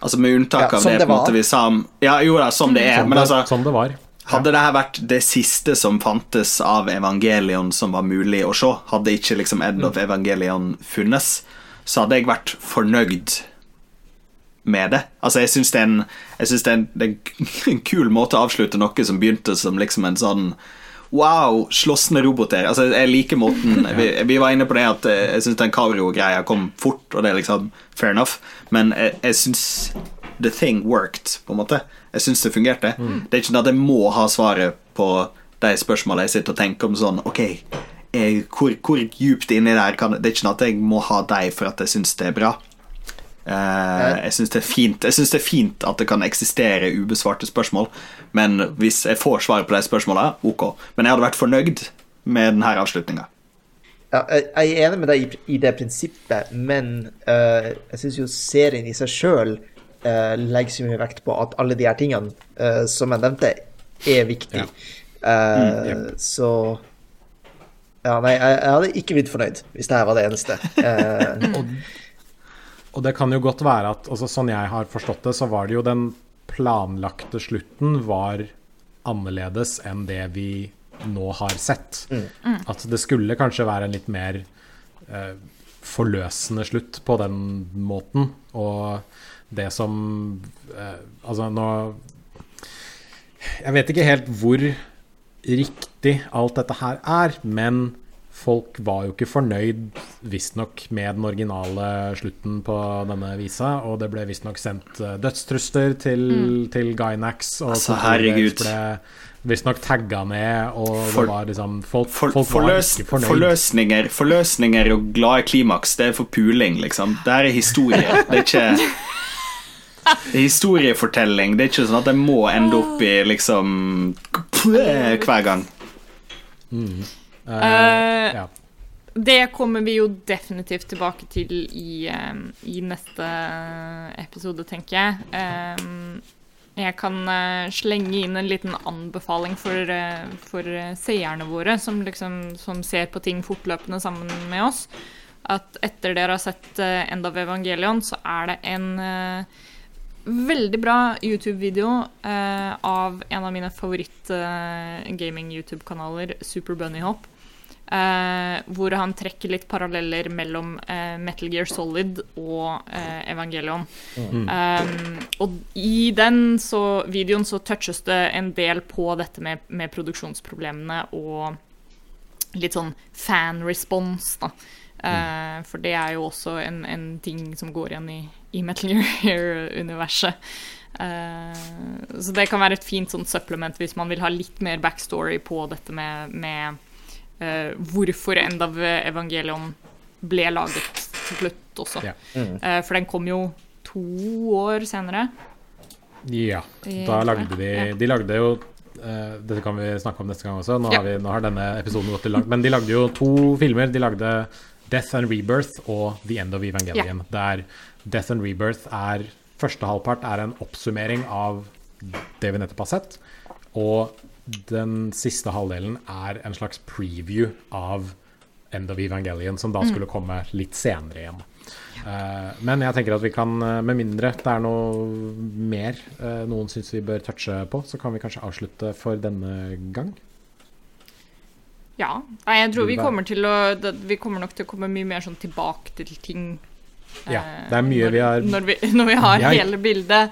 Altså Med unntak Ja, av som det, det på en måte vi sa om Ja, jo da, som det er, Som, men altså som det var. hadde dette vært det siste som fantes av Evangelion som var mulig å se, hadde ikke liksom End of Evangelion funnes, så hadde jeg vært fornøyd med det. Altså, jeg syns det er en Jeg synes det er en, det er en kul måte å avslutte noe som begynte som liksom en sånn Wow, slåssende roboter. Altså, jeg liker måten vi, vi var inne på det at eh, jeg syns den Kavro-greia kom fort, og det er liksom fair enough, men jeg, jeg syns The thing worked, på en måte. Jeg syns det fungerte. Det er ikke sånn at jeg må ha svaret på de spørsmålene jeg sitter og tenker om sånn Ok, jeg, hvor, hvor djupt inni der kan Det er ikke sånn at jeg må ha deg for at jeg syns det er bra. Eh, jeg syns det, er fint- jeg synes det er fint at det kan eksistere ubesvarte spørsmål, men hvis jeg får svar på de spørsmåla, ok. Men jeg hadde vært fornøyd med denne avslutninga. Ja, jeg er enig med deg i, det prinsippet, men uh, jeg syns jo serien i seg sjøl legger så mye vekt på at alle de her tingene uh, som jeg nevnte, er viktig. Eh, Så Ja, nei, jeg, jeg hadde ikke blitt fornøyd hvis det her var det eneste. Eh, Og det kan jo godt være at altså, Sånn jeg har forstått det, så var det jo den planlagte slutten var annerledes enn det vi nå har sett. At det skulle kanskje være en litt mer eh, forløsende slutt på den måten. Og det som eh, Altså, nå Jeg vet ikke helt hvor riktig alt dette her er, men folk var jo ikke fornøyd, visstnok, med den originale slutten på denne visa, og det ble visstnok sendt eh, dødstrusler til, til Gynax, og Altså, herregud. Ble visstnok tagga ned, og For- det var liksom Folk, For, folk var forløs, ikke fornøyd. forløsninger, forløsninger og glade klimaks, det er for puling, liksom. Det er historie. Det er ikke det er historiefortelling. Det er ikke sånn at jeg må ende opp i liksom hver gang. Eh, Eh, ja. Det kommer vi jo definitivt tilbake til i, eh, i neste episode, tenker jeg. Eh, jeg kan eh, slenge inn en liten anbefaling for, eh, for eh, seerne våre, som, liksom, som ser på ting fortløpende sammen med oss. At etter dere har sett eh, End of Evangelion, så er det en eh, veldig bra YouTube-video eh, av en av mine favoritt-gaming-YouTube-kanaler, Super Bunny Hop. eh, hvor han trekker litt paralleller mellom eh, Metal Gear Solid og eh, Evangelion. Um, og i den så, videoen så touches det en del på dette med, med produksjonsproblemene og litt sånn fan-response, da. Eh, For det er jo også en, en ting som går igjen i, i Metal Gear-universet. Uh, så det kan være et fint sånn supplement hvis man vil ha litt mer backstory på dette med, med uh, hvorfor End of Evangelion ble laget til slutt også. Ja. Eh, for den kom jo to år senere. Ja. Da lagde de Ja. De lagde jo eh, Dette kan vi snakke om neste gang også. Nå, Ja. har, vi, nå har denne episoden gått til langt. Men de lagde jo to filmer. De lagde Death and Rebirth og The End of Evangelion. Der Death and Rebirth er Første halvpart er en oppsummering av det vi nettopp har sett. Og den siste halvdelen er en slags preview av End of Evangelion, som da skulle komme litt senere igjen. Uh, men jeg tenker at vi kan, eh, med mindre det er noe mer uh, noen syns vi bør touche på, så kan vi kanskje avslutte for denne gang. Ja. Jeg tror vi kommer å Vi kommer nok til å komme mye mer sånn tilbake til ting. Ja, eh, det er mye når, vi har- Når vi, når vi har Jeg- hele bildet.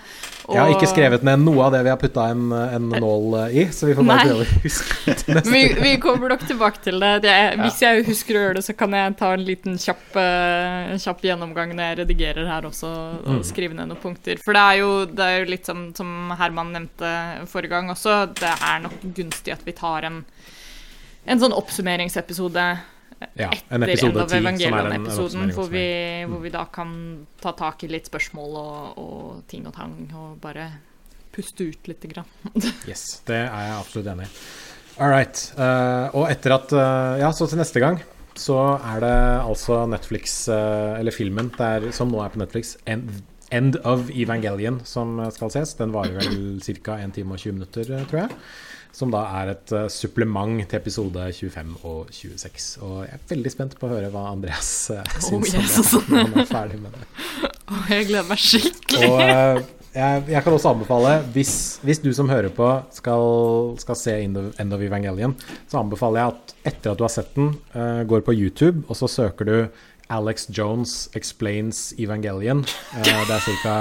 Jeg har ikke skrevet ned noe av det vi har putta en, en nål i, så vi får bare prøve å huske det. neste vi, vi kommer nok tilbake til det. er, hvis jeg husker å gjøre det, så kan jeg ta en liten kjapp, eh, kjapp gjennomgang når jeg redigerer her også, og Mm. skrive ned noen punkter. For det er jo, det er jo litt som, som Herman nevnte forrige gang også, det er nok gunstig at vi tar en, en sånn oppsummeringsepisode Ja, en etter episode 10 som er en, av Evangelion-episoden, hvor, vi, hvor vi da kan ta tak i litt spørsmål og, og ting og tang, og bare puste ut lite grann. Yes, det er jeg absolutt enig i. All right. Uh, og etter at uh, Ja, så til neste gang så er det altså Netflix, eh, eller filmen der, som nå er på Netflix, End, End of Evangelion, som skal ses. Den varer vel ca. 1 time og 20 minutter, tror jeg. Som da er et eh, supplement til episode 25 og 26. Og jeg er veldig spent på å høre hva Andreas uh, syns yes. om det når han er ferdig med det. Oh, jeg gleder meg skikkelig. Og eh, jeg, jeg kan også anbefale, hvis, hvis du som hører på skal, skal se End of, Evangelion, så anbefaler jeg at etter at du har sett den, går på YouTube, og så søker du Alex Jones explains Evangelion. Eh, det er cirka,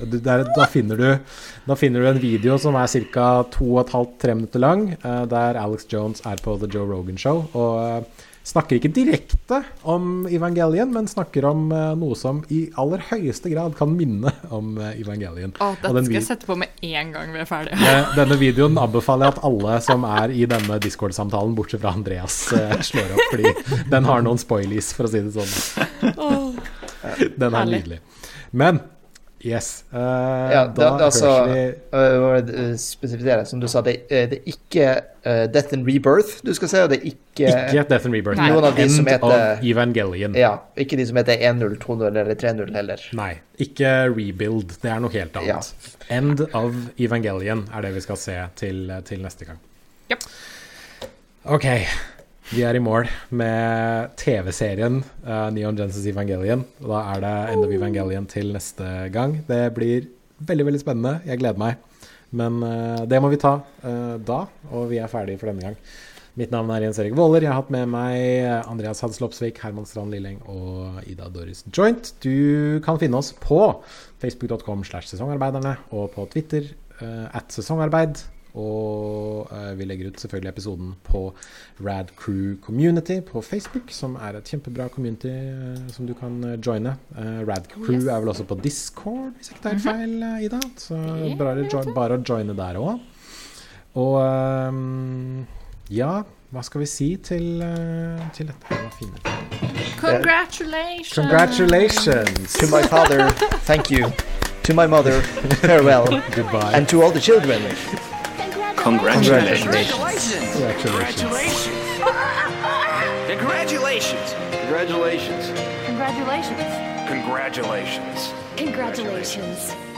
der, da, finner du, da finner du en video som er ca. 2,5-3 minutter lang, eh, der Alex Jones er på The Joe Rogan Show. og eh, snakker ikke direkte om evangelien, men snakker om eh, noe som i aller høyeste grad kan minne om evangelien. Evangelion. Å, dette skal jeg sette på med en gang vi er ferdige. Eh, Denne videoen anbefaler jeg at alle som er i denne Discord-samtalen, bortsett fra Andreas, eh, slår opp, fordi den har noen spoilies, for å si det sånn. Den er nydelig. Men yes, Uh, Ja, det, da det, altså, vi øh, øh, spesifisere, som du sa, det, det er ikke uh, Death and Rebirth du skal se, og det er ikke, ikke Death and Rebirth. Nei. Noen av de End som heter- of Evangelion. Ja, ikke de som heter 1-0, 2-0 eller 3-0 heller. Nei, ikke Rebuild. Det er noe helt annet. End of Evangelion er det vi skal se til, til neste gang. Japp. OK. Vi er i mål med TV-serien uh, Neon Genesis Evangelion. Og da er det End of Evangelion til neste gang. Det blir veldig, veldig spennende. Jeg gleder meg. Men uh, det må vi ta uh, da, og vi er ferdige for denne gang. Mitt navn er Jens Erik Våler. Jeg har hatt med meg Andreas Hadsel Opsvik, Herman Strand Lilleng og Ida Doris Joint. Du kan finne oss på facebook.com slash sesongarbeiderne og på Twitter at sesongarbeid. Og eh, vi legger ut selvfølgelig episoden på Rad Crew Community på Facebook, som er et kjempebra community eh, som du kan eh, joine. Eh, Rad Crew Yes. er vel også på Discord, hvis ikke det er feil, eh, Ida. Så bare, bare å joine der òg. Og ja, hva skal vi si til, eh, til dette? Var fine. Congratulations! Congratulations! To my father, thank you. To my mother, farewell. Goodbye. And to all the children, Congratulations. Congratulations! Congratulations. Congratulations! Congratulations! Congratulations. Congratulations! Congratulations.